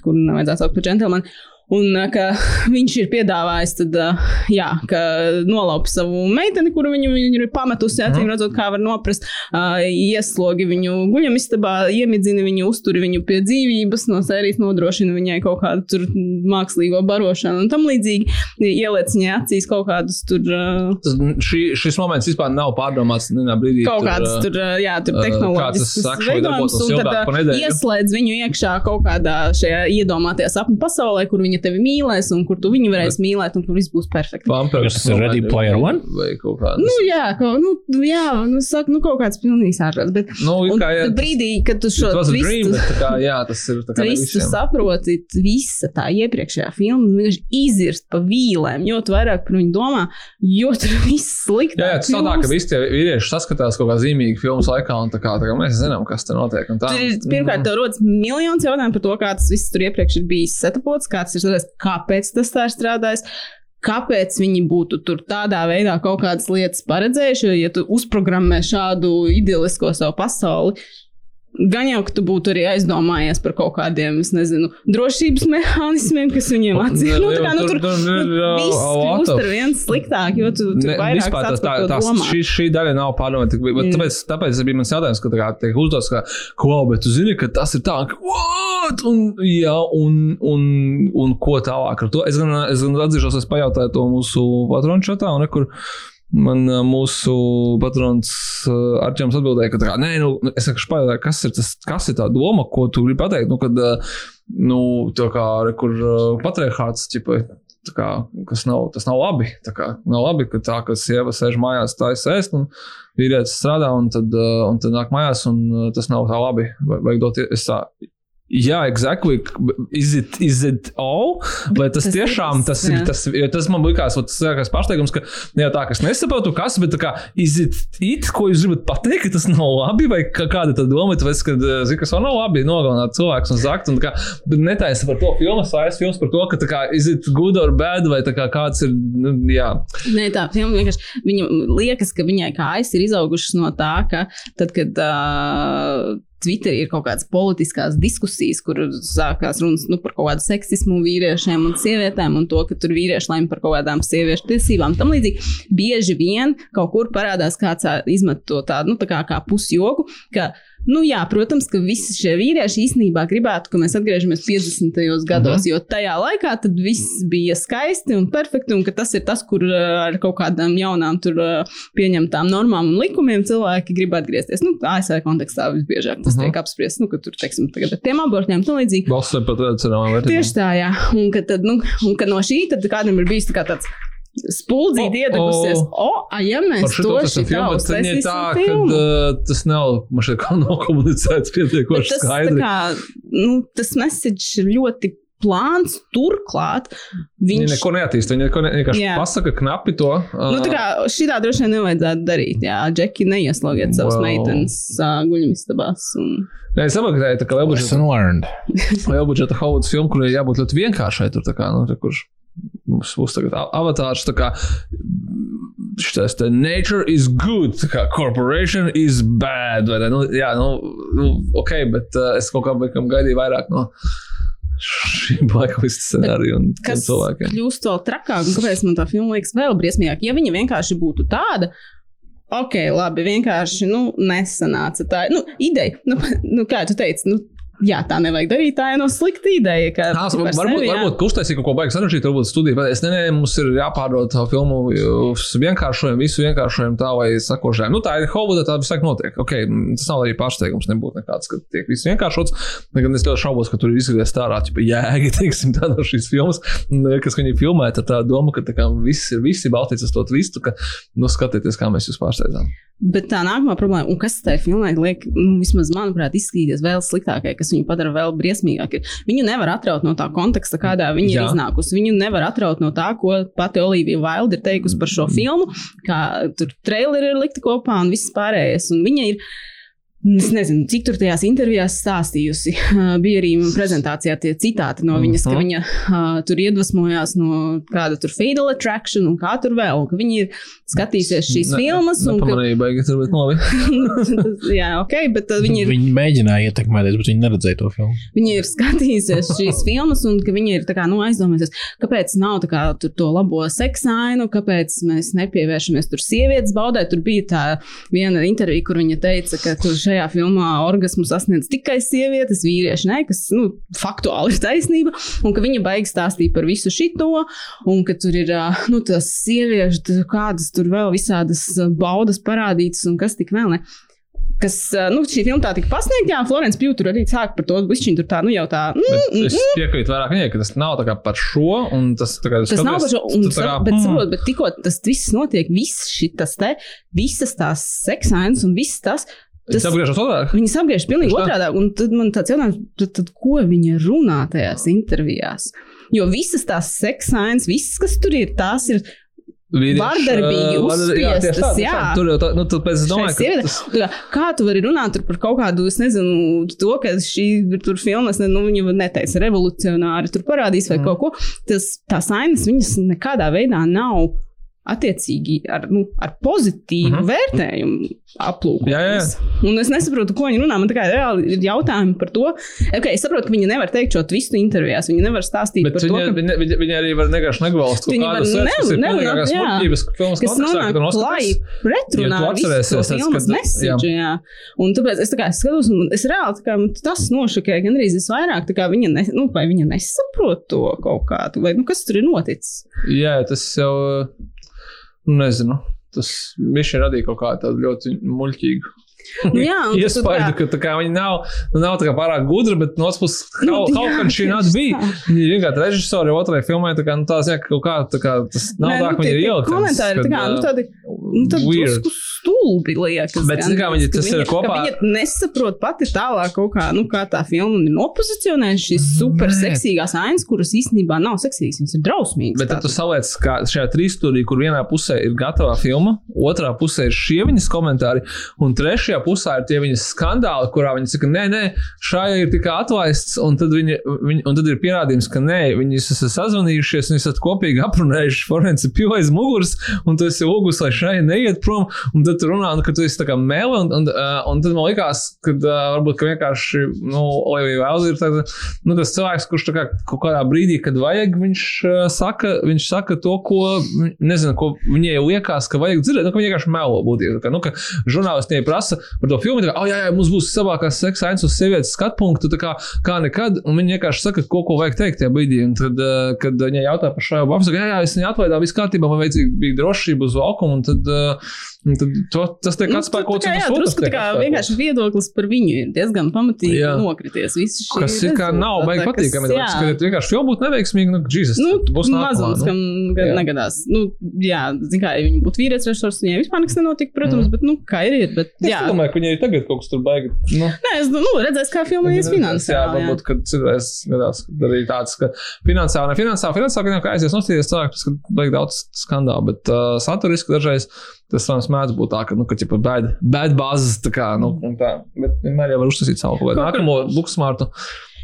kur nevajadzētu saukt par džentlmenu. Un ka [laughs] viņš ir piedāvājis, tad, jā, ka nolaupa savu meiteni, kuru viņu, viņu ir pametusi, acīm redzot, kā var noprast, ieslogi viņu guļamistabā, iemidzina viņu, uztur viņu pie dzīvības, no sērijas nodrošina viņai kaut kādu tur mākslīgo barošanu un tam līdzīgi, ieliec viņai acīs kaut kādus tur. Tas, šī, šis moments vispār nav pārdomāts. Nenā brīdī, Kaut tur, kādas ā, tur, jā, tur kāds veidojumus, darbotos un tad ieslēdz viņu iekšā kaut kādā šajā iedomātajā sapņu pasaulē, kur viņa tevi mīlēs, un kur tu viņu varēsi mīlēt, un kur viss būs perfekti. Vampīrs Tas ir Ready Player One? Vai kaut kāds. Nu, jā, kaut, nu, jā, nu, saka, nu, kaut kāds pilnīgs ārprāts, bet Nu, un kā, jā, brīdī, kad tu šo Tas bija dream, twistu, bet tā kā, jā, tas ir tā kā twistu saproti, visa tā iepriekšējā filma vienkārši izirst pa vīlēm, jo tu vairāk par viņu domā, jo tur [laughs] viss sliktāk. Jā, jā, tas nav tā, ka visi tie vīrieši saskatās kaut kā zīmīgi filmas laikā, un tā kā, tā kā mēs zinām, kas tur notiek. un Tā, Tur ir pirmkārt, tev rodas miljons jautājumu par to, kā tas viss tur iepriekš ir bijis setapots, kā tas ir strādājis, kāpēc tas tā ir strādājis. Kāpēc viņi būtu tur tādā veidā kaut kādas lietas paredzējuši? Jo, ja tu uzprogrammē šādu idilisko savu pasauli, gan jau, ka tu būtu arī aizdomājies par kaut kādiem, nezinu, drošības mehānismiem, kas viņiem atzīst. Nu, tā kā nu, tur tur ir nu, viss kļūst ar vien sliktāk, jo tu tur Ne, vairāk vispār tas, tā, domāt. šī, šī daļa nav pārdomāta. bet Jā. Tāpēc, tāpēc bija mans jautājums, ka tā kā tiek uzdots, ka, ko, bet tu zini, ka tas ir tā, ka, what? Un, jā, un, un, un ko tālāk ar to? Es gan, es gan atzīšos, es pajautāju to mūsu patronu čatā, un nekur man mūsu patrons Arčēns atbildēja, ka, tā kā, nē, nu, es vienkārši pajautāju, kas ir, tas, kas ir tā doma, ko tu gribi pateikt. Nu, kad, nu, tā kā, re, kur patriarchāts, ķipa, tā kā, kas nav, tas nav labi. Kā, nav labi, ka tā, ka sieva sēž mājās, tā ir ēst, un vīrietis strādā, un tad, un tad nāk mājās, un tas nav tā labi. Vajag dot, ie- es tā Jā, exactly. Is it, is it all? Vai tas, tas ir tiešām tas tas, ir? Tas, jo tas man vat tas lielākais pārsteigums, ka ne jau tā, ka es nesaprotu, kas, bet kā, is it it, ko jūs gribat pateikt, ka tas nav labi, vai kā, kāda tā doma, tāpēc, ka, eh, zini, kas vēl nav labi, nogalināt cilvēks un zakt, un tā kā, bet netaisa par to filmu, sājas filmas par to, ka tā kā, is it good or bad, vai tā kā kāds ir, nu, jā. Nē, tā filma vienkārši viņam liekas, ka viņai kājas ir izaugušas no tā, ka tad, kad uh, Twitterī ir kaut kādas politiskas diskusijas, kur sākās runas nu, par kaut kādu seksismu vīriešiem un sievietēm, un to, ka tur vīrieši lemj par kaut kādām sieviešu tiesībām. Tam līdzīgi bieži vien kaut kur parādās kāds izmet to tādu, nu, tā kā, kā pusjoku, ka, nu, jā, protams, ka visi šie vīrieši īstenībā gribētu, ka mēs atgriežamies 50. gados, jo tajā laikā viss bija skaisti un perfekti, un tas ir tas, kur ā, ar kaut kādām jaunām tur ā, pieņemtām normām un likumiem cilvēki grib atgriezties. Nu, ASV kontekstā visbiežāk tas Mhm. tiek apspriests, nu, ka tur, teiksim, tagad ar tiem abortiem tam līdzīgi. Balsot par tradicionālām vērtībām. Tieši tā, jā. Un ka, tad, nu, un ka no šī tad kādam ir bijis tā kā tāds spuldzīti O, iedegusies. o. O, a, ja mēs to bet tad ir tā, ka uh, tas nav, man šeit kā [laughs] nav komunicēts Bet pietiekoši tas, tā skaidri. kā, nu, tas message ir ļoti plāns. Turklāt viņš. neko neattīst. Viņa neko ne, vienkārši Jā. pasaka knapi to. Uh, Nu, tā kā šitā droši vien nevajadzētu darīt. Jā, Džeki, neieslogieties savas Wow. meitenes uh, guļamistabās. Un... Nē, es saprotu, ka tā ir lielbudžeta, Lesson learned. [laughs] lielbudžeta Hollywoods filma, kurai jābūt ļoti vienkāršai. Tur tā kā, nu, tā, kurš mums būs tagad avatārs, šitais te nature is good, kā corporation is bad. Nu, jā, nu, nu, ok, bet uh, es kaut kā laikam gaidīju vairāk no šī blacklist scenārija un kas cilvēkiem. kļūst vēl trakāk, un kāpēc man tā filma liekas vēl briesmīgāk. Ja viņa vienkārši būtu tāda, ok, labi, vienkārši nu, nesanāca tā. Nu, ideja, nu, [laughs] nu, kā tu teici, nu, jā, tā nevajag darīt. Tā ir no slikta ideja. Par varbūt, sevi, varbūt uztaisīt kaut ko baigi sarežģītu, varbūt studiju. Bet es nezinu, mums ir jāpārdod tā filmu vienkāršojumu, visu vienkāršojumu tā vai sakošajām. Nu, tā ir Hollywoodā, tā laiku notiek. Okay, tas nav arī pārsteigums, nebūtu nekāds, ka tiek viss vienkāršots. Gan es ļoti šaubos, ka tur ir izgriezt ārā, jēga, [laughs] teiksim, tā no šīs filmas, kas viņi filmē, tad tā doma, ka tā kā viss ir, viss ir balstīts uz to tvistu, ka, nu, skatieties, kā mēs jūs pārsteidzām. Bet tā nākamā problēma, un kas tai filmai liek, nu, vismaz manuprāt, izskatīties vēl sliktākai, kas viņu padara vēl briesmīgāku, viņu nevar atraut no tā konteksta, kādā viņa Jā. ir iznākusi. Viņu nevar atraut no tā, ko pati Olivija Vailda ir teikusi par šo filmu, kā tur traileri ir likti kopā un viss pārējais. Un viņa ir Es nezinu, cik tur tajās intervijās stāstījusi. [laughs] Bija arī prezentācijā tie citāti no viņas, ka Mhm. viņa uh, tur iedvesmojās no kāda tur fatal attraction un kā tur vēl. un Ka viņi ir skatījusies šīs Ne- filmas un ka Nepamanīju, baigi, tur, nu, labi. [laughs] Jā, ok, bet viņi ir, Viņi mēģināja ietekmēties, bet viņi neredzēja to filmu. viņi ir skatījusies šīs [laughs] filmas, un ka viņi ir tā kā, nu, aizdomājušies, kāpēc nav tā kā tur to labo seksainu, kāpēc mēs nepievēršamies tur sievietes baudē. Tur bija tā viena intervija, kur viņa teica, ka tur šajā filmā orgasmu sasniedz tikai sievietes, vīrieši, ne, kas, nu, faktuāli ir taisnība, un ka viņa baigi stāstīja par visu šito, un ka tur ir, nu, tas sieviešu, kādas tur vēl visādas baudas parādītas, un kas tik vēl ne. Kas, nu, šī filma tā tika pasniegta, jā, Florence Pugh tur arī sāk par to, viņa tur tā, nu, jau tā, mm, Bet es piekrītu vairāk viņai, ka tas nav tā kā par šo, un tas tā kā Tas nav par šo, un, tā kā, bet, hmm. saprot, bet tikko tas viss notiek, viss šis te, visas tās seksainas un viss tas. Tas apgriežas otrādi. Viņas apgriež pilnīgi otrādi. Un tad man tāds jautājums, tad, tad ko viņa runā tajās intervijās? Jo visas tās seksainas, visas, kas tur ir, tās ir Vīrieši, Vardarbīgi jā, tieši uzspiestas, jā. tā. Tur jau tā, nu, es šai domāju, ka tas, Tā kā, tu vari runāt par kaut kādu, es nezinu, to, ka šī tur filma, es ne, nu, viņa neteica revolucionāri, tur parādīs vai mm. kaut ko. Tas, tās ainas, viņas nekādā veidā nav attiecīgi ar, nu, ar pozitīvu Mhm. mm -hmm. vērtējumu aplūkotas. Jā, jā. Un es nesaprotu, ko viņi runā. Man tikai reāli ir jautājumi par to. Okay, es saprotu, ka viņi nevar teikt šo tvistu intervijās. Viņi nevar stāstīt Bet par viņa, to, ka viņa, viņa, viņa arī var vienkārši negvalst kaut Viņi var lietas, kas nonāk klāji pretrunā ar visu filmas message. Jā. Un tāpēc es, tā kā, es skatos, un es reāli kā, man tas nošokēja gan arī visvairāk. kā Viņa, ne, nu, vai viņa nesaprot to kaut kādu, vai nu, kas tur ir noticis. Jā, tas jau, nu, nezinu, tas viņš radīja kaut kādu ļoti muļķīgu. Nu, [laughs] jā, tā- ka tā kā viņi nav, nu, nav tā kā pārāk gudri, bet no otras puses, Nu, can she not tieši be? tā. Viņi vienkārši režisori, otrai filmai, tā kā, nu, tās, jā, kaut kā, tā kā, tas nav Nē, tā, nu, ka viņi ir ielikt. Komentāri, tā kā, nu, tādi Nu, drusku stulbi liekas. Bet, zini, kā viņi- tas ir kopā- Viņa nesaprot pati tālāk kaut kā, nu, kā tā filma ir nopozicionējusi šīs super seksīgās ainas, kuras īstenībā nav seksīgas, viņas ir drausmīgas. Bet tad tu saliec, ka šajā trīsstūrī, kur vienā pusē ir gatava filma, otrā pusē ir šie viņas komentāri, un trešajā pusē ir tie viņas skandāli, kurā viņi saka, nē, nē, šajā ir tikai atlaists, un tad, viņi, viņi, un tad ir pierādījums, ka nē, viņi esat sazvanījušies, un esat kopīgi aprunājuši forensi pīlā aiz muguras, un tu esi lūgus, lai šai neiet prom, un tad tu runā, nu, ka tu esi tā kā mēle, un, un, un tad man likās, ka varbūt ka vienkārši, nu, Olivija Vēlze ir tāda, nu, tas cilvēks, kurš tā kā kaut kādā brīdī, kad vajag, viņš saka, viņš saka to, ko, nezinu, ko viņai liekas, ka vajag dzirdēt, nu, ka viņi vienkārši melo būtībā. Nu, ka žurnālisti viņai prasa par to filmu, kā, oh, jā, jā, mums būs savākās seksa ainas uz sievietes skatu punktu, kā, kā nekad, un viņi vienkārši saka, ko, ko vajag teikt tajā brīdī. Un tad, kad viņai jautā par šo abu, saka, jā, jā, es viņai atvaidā, viss kārtībā, man vajadzīga bija drošība uz valkumu, un tad, un tad to, tas tiek Nu, atspēkots. un jā, tas otrs drusku tā kā vienkārši viedoklis par viņu ir diezgan pamatīgi Jā. nokrities. Kas ir kā nav baigi patīkami. jā. Kad ir vienkārši filma būtu neveiksmīga, nu, Jesus, Nu, būs nākamā. mazums, nu. kam Jā. negadās. Nu, jā, zin kā, ja viņi būtu vīrietis režisors, viņai vispār nekas nenotika, protams, Mm. bet, nu, kā ir, ir. Bet, jā, domāju, ka viņai tagad kaut kas tur baigi. Nu, Nē, es, nu, redzēs, kā Jā, finansiāli. jā. varbūt, kad citreiz gadās, kad arī tāds, ka finansiāli, ne finansiāli, finansiāli, ka aizies nostīties cilvēks, ka vajag daudz skandālu, bet uh, saturiski dažreiz tas, protams, mēdz būt tā, ka, nu, ka, ja bad, bad bāzes, tā kā, nu, un tā, bet vienmēr jau var uztaisīt savu kaut kādu kur- nākamo buksmārtu,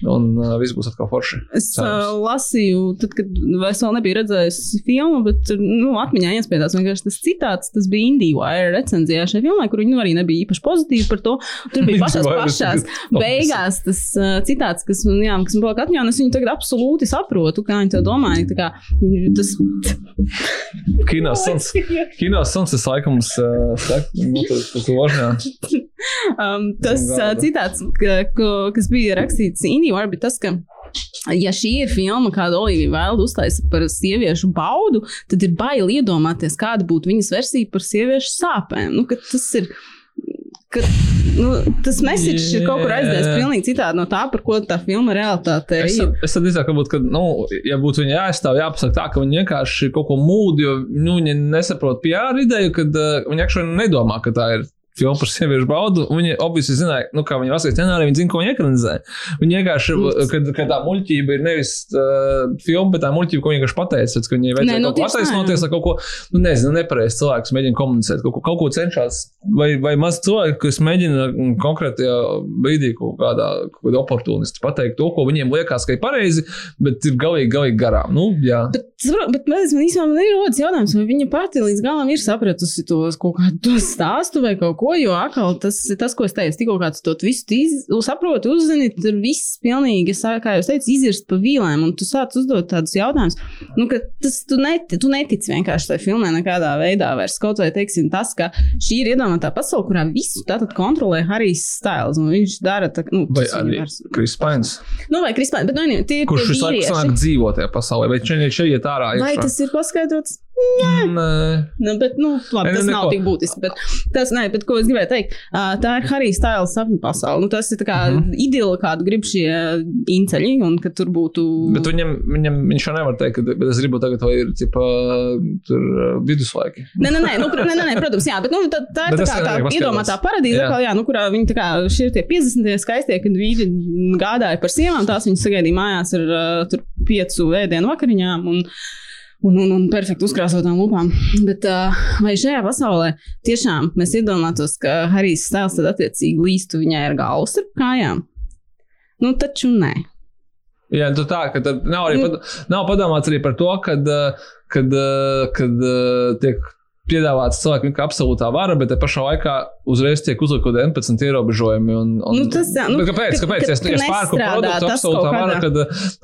un uh, viss būs atkal forši. Es Cerams. uh, lasīju, tad, kad es vēl nebiju redzējis filmu, bet nu, atmiņā iespējams vienkārši tas citāts. Tas bija IndieWire recenzijā šajā filmā, kur viņi nu, arī nebija īpaši pozitīvi par to. Tur bija pašās, pašās beigās tas uh, citāts, kas man, jā, kas man palika atmiņā, un es viņu tagad absolūti saprotu, kā viņi to domāja. Kā, tas Kino [laughs] suns, kino suns, es laikam, uh, saku, nu, tas, tas. [laughs] Um, tas uh, citāts, ka, ko, kas bija rakstīts IndieWire, bija tas, ka. Ja šī ir filma, kādu Olivija Vailda uztaisa par sieviešu baudu, tad ir bail iedomāties, kāda būtu viņas versija par sieviešu sāpēm. Nu, tas ir. Ka, nu, tas yeah. ir kaut kur aizdevies pilnīgi citādi no tā, par ko tā filma realitāte Es, ir. es tad drīzāk, varbūt, ka, nu, ja būtu viņa jāaizstāv, jāpasaka tā, ka viņi vienkārši kaut ko mūd, jo nu, viņi nesaprot PR ideju, kad uh, viņi actually nedomā, ka tā ir filma par sieviešu baudu. un Viņi obviously zināja, nu, kā viņi lasīja scenāriju, viņi zina, ko viņi ekranizē. Viņi vienkārši, kad, kad tā muļķība ir nevis uh, filma, bet tā muļķība, ko viņi vienkārši pateica, ka viņai Nē, vajadzēja nu, kaut ko attaisnoties ar kaut ko, nu, nezinu, nepareizs cilvēks mēģina komunicēt, kaut ko, kaut ko cenšas, vai, vai maz cilvēki, kas mēģina mm, konkrētajā brīdī kaut kādā, kaut kādā oportunisti pateikt to, ko viņiem liekas, ka ir pareizi, bet ir galīgi, galīgi garām. Nu, jā. Bet, bet man, īstenībā ir rodas jautājums, vai viņa pati līdz galam ir sapratusi to kaut kādu to stāstu vai kaut ko, jo atkal tas ir tas, ko es teicu, tikko kāds to visu iz, saproti, uzzini, tur viss pilnīgi, kā jau es teicu, izirst pa vīlēm, un tu sāc uzdot tādus jautājumus, nu, ka tas tu, neti, tu netici vienkārši tai filmai nekādā veidā vairs. Kaut vai, teiksim, tas, ka šī ir iedomāta pasaule, kurā visu tātad kontrolē Harijs Styles, un viņš dara tā, nu, Vai arī vairs- Kris Pains, Nu, vai Krispāns, bet nu, tie ir kurš visu laiku sanāk dzīvo tajā pasaulē, vai šeit iet ārā? Vai tas ir paskaidrots? Nē. Nu, bet, nu, labi, tas nē, nav neko. tik būtiski. Bet tas, nē, bet ko es gribēju teikt, tā ir Harijs Stāles sapņu pasaule. Nu, tas ir kā Mhm. -huh. idila, kādu grib šie inceļi, un ka tur būtu. Bet viņam, viņam viņš jau nevar teikt, ka es gribu tagad, vai ir tipa, tur viduslaiki. Nē, nē, nē, nu, nē, nē, nē, protams, jā, bet nu, tā, tā ir Bet tā, kā, tā iedomātā paradīze, Jā. jā. Jā, nu, kurā viņi tā kā šie ir tie 50. skaistie, kad vīri gādāja par sievām, tās viņas sagaidīja mājās ar tur piecu ēdienu vakariņām. Un, Un, un, un perfekti uzkrāsotām lupām. Bet uh, vai šajā pasaulē tiešām mēs iedomātos, ka Harijs Stēls tad attiecīgi līstu viņai ar galvu starp kājām? Nu, taču nē. Jā, tu tā, ka nav arī Nu. pad, nav padomāts arī par to, kad, kad, kad tiek piedāvāts cilvēkam absolūtā vara, bet te pašā laikā uzreiz tiek uzlikt kaut kādi 11 ierobežojumi. Un, un, Nu, tas, nu, kāpēc? kāpēc? Es, es nestrādā produktu absolūtā kādā- kad,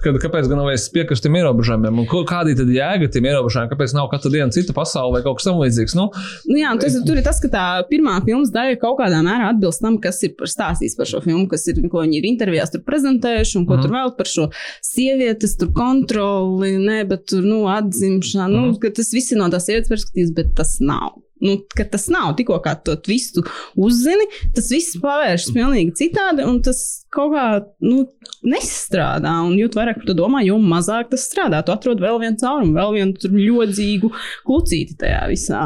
kad kāpēc gan vajag piekrist tiem ierobežojumiem? Un kādi tad jēga tiem ierobežojumiem? Kāpēc nav katru dienu cita pasaule vai kaut kas tamlīdzīgs? Nu, Nu, jā, tas, tur ir tas, ka tā pirmā filmas daļa kaut kādā mērā atbilst tam, kas ir par stāstījis par šo filmu, kas ir, ko viņi ir intervijās prezentējuši, un ko Mhm. mm. tur vēl par šo sievietes tur kontroli, ne, bet tur, nu, atzimšanu, mm. nu, Mhm. ka tas viss ir no tās sievietes perspektīvas, bet tas nav. Nu, ka tas nav tikko kā to visu uzzini, tas viss pavēršas pilnīgi citādi, un tas kaut kā nu, nestrādā. Un jo vairāk to domā, jo mazāk tas strādā. Tu atrod vēl vienu caurumu, vēl vienu ļodzīgu klucīti tajā visā.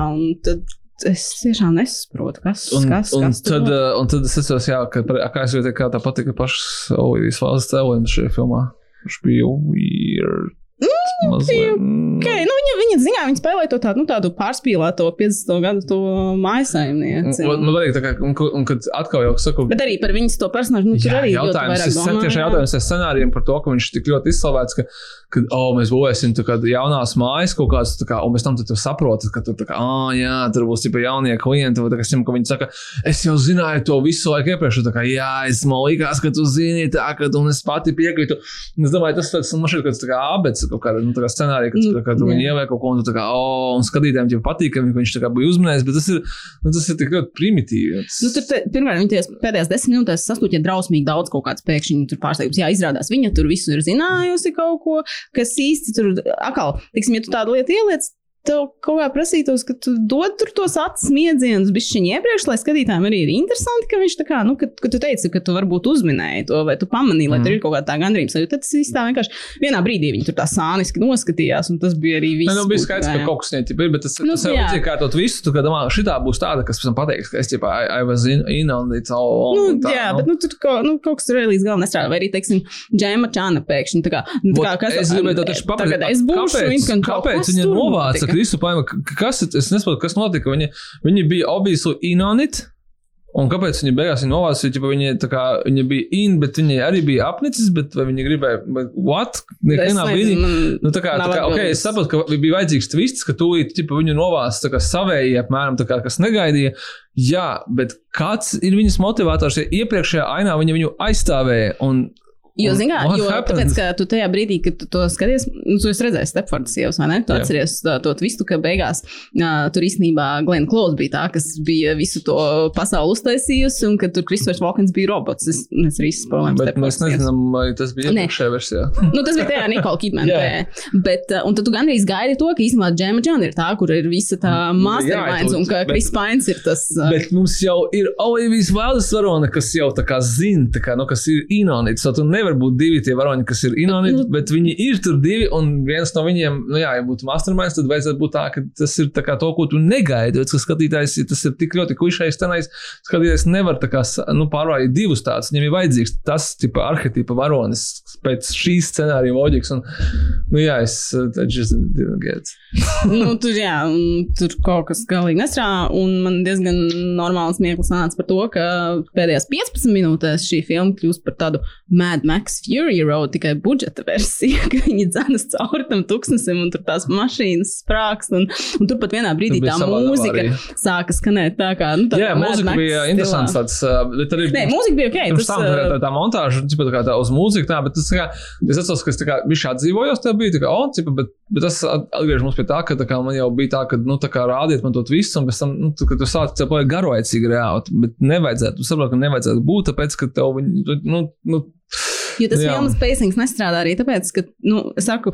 Es tiešām nesaprotu, kas, Un, kas, un, kas tad, un tad es jā, ka, kā es jūtu, kā tā patika pašas Olivijas valsts cēlonis šajā filmā. Viņš bija weird. Mazliet. mm. Okay, nu viņa, ziņā, viņa spēlēja to tādu, nu, tādu pārspīlēto 50. gadu to mājasaimnieci. Man, man tā kā, un, un kad atkal jau saku, Bet arī par viņas to personāžu, nu, tur Jā, arī jautājums sen- domā, tieši jautājums ar scenārijiem par to, ka viņš tik ļoti izslavēts, ka, ka oh, mēs būvēsim tā kā jaunās mājas kaut kādas, kā, un pēc tam tu, saproti, ka tur, kā, ah, jā, tur būs tikai jaunie klienti, vai tā kā, es ka viņi saka, es jau zināju to visu laiku iepriekš, tā kā, jā, es man likās, ka tu zini tā, ka tu un es pati piekrītu. Es domāju, tas tāds, man šķiet, ka tas tā kā abets kaut kāda, nu, tā kā scenārija, ka tu Nu, viņi jā. ieliek kaut ko, un tā kā, oh, un skatītājiem jau patīkami, ka viņš tā kā bija uzmanējis, bet tas ir, nu, tas ir tik ļoti primitīvi. Nu, tur pirmkārt, viņa tajās pēdējās desmit minūtēs sastūķa drausmīgi daudz kaut kādas pēkšņi tur pārsteigums. Jā, izrādās, viņa tur visu ir zinājusi kaut ko, kas īsti tur atkal, teiksim, ja tu tādu lietu ieliec. Tev kaut kā prasītos, ka tu dod tur tos acis smiedzienus, bišķiņi iepriekš, lai skatītājiem arī ir interesanti, ka viņš tā kā, nu, ka, ka tu teici, ka tu varbūt uzminēji to, vai tu pamanīji, lai mm. tur ir kaut kāda tā gandrības. Tad tas viss tā vienkārši vienā brīdī viņi tur tā sāniski noskatījās, un tas bija arī viss. Nē, nu, bija ko skaidrs, ka kaut kas neķip ir, bet tas, Nu, tas jau ir iekārtot visu. Tu kā domā, šitā būs tāda, kas pēc tam pateiks, ka es ķipā, I, I was in, in on it all. Nu, un tā, jā, bet nu, tur kaut, nu, kaut kas tur arī līdz galam nestrādā. Vai arī, teiksim, Džēma Čāna pēkšņi. Tā kā, nu, tā kā, kas es gribēju to tieši paprast. Tagad es būšu kāpēc, kāpēc viņa novāca? Kristu Paimu? Kas, es nesaprotu, kas notika. Viņa, viņa bija obviously in on it. Un kāpēc viņa beigās viņa novāca? Ja viņa, tā kā, viņa bija in, bet viņa arī bija apnicis, bet viņa gribēja, bet what? Es brīdī. Nu, tā kā, tā kā okay, es saprotu, ka bija vajadzīgs twists, ka tūlīt viņu novāc tā kā savēji, apmēram kā, kas negaidīja. Jā, bet kāds ir viņas motivators? Ja iepriekšējā ainā viņa viņu aizstāvēja. Un, Jo, un what mērā, happened? tāpēc, ka tu tajā brīdī, kad tu to skaties, nu, tu esi redzējis Stepfordas sievas, vai ne? Tu Jā. atceries to, to twistu, ka beigās uh, tur īstenībā Glenn Close bija tā, kas bija visu to pasauli uztaisījusi, un ka tur Kristofers Valkins bija robots. Es, es arī spēlēju. Bet mēs nezinām, vai tas bija iepriekšējā versijā. [laughs] Nu, tas bija tajā Nikola Kidman. [laughs] Bet, uh, un tad tu gandrīz gaidi to, ka īstenībā Džema Džona ir tā, kur ir visa tā masterminds, tu- un ka Kris Pains ir tas. Uh, Bet mums jau ir Olivijas Valdes varone, kas jau tā kā zina, tā kā, nu, kas ir inonīts. So, nevar būt divi tie varoņi, kas ir inonīti, Nu- bet viņi ir tur divi, un viens no viņiem, nu jā, ja būtu masterminds, tad vajadzētu būt tā, ka tas ir tā kā to, ko tu negaidi. Bet, ka skatītājs, tas ir tik ļoti klišejs scenārijs, skatītājs nevar tā kā, nu, pārvarēt divus tādus. Viņam ir vajadzīgs tas, tipa, arhetipa varonis pēc šīs scenārija loģikas. Un, nu jā, es uh, I just didn't get. nu, tur, jā, un tur kaut kas galīgi nestrādā. Un man diezgan normāls smieklis nāca par to, ka pēdējās 15 minūtēs šī filma kļūst par tādu Mad Max Fury Road, tikai budžeta versiju, [laughs] ka viņi dzēnas cauri tam tuksnesim un tur tās mašīnas sprākst. Un, un tur pat vienā brīdī tā mūzika avārija. sāka skanēt tā kā. Nu, tā Jā, kā mūzika Max bija stilā. interesants. Tāds, bet arī, Nē, mūzika bija ok. Tas, tam tā, tā, tā montāža, cipa, tā kā tā uz mūziku, tā, bet tas, kā, es atceros, ka es tā kā bišķi atdzīvojos, tā bija, tā kā, oh, cipa, bet, bet tas at- atgriež mums pie tā, ka tā kā man jau bija tā, ka, nu, tā kā rādiet man to visu, un pēc tam, nu, tā, ka tu sāc ceļot garoicīgi reāli, bet nevajadzētu, tu saproti, ka nevajadzētu būt, tāpēc, ka tev viņi, nu, nu, Jo tas Jā. filmas pacings nestrādā arī tāpēc, ka, nu, saku,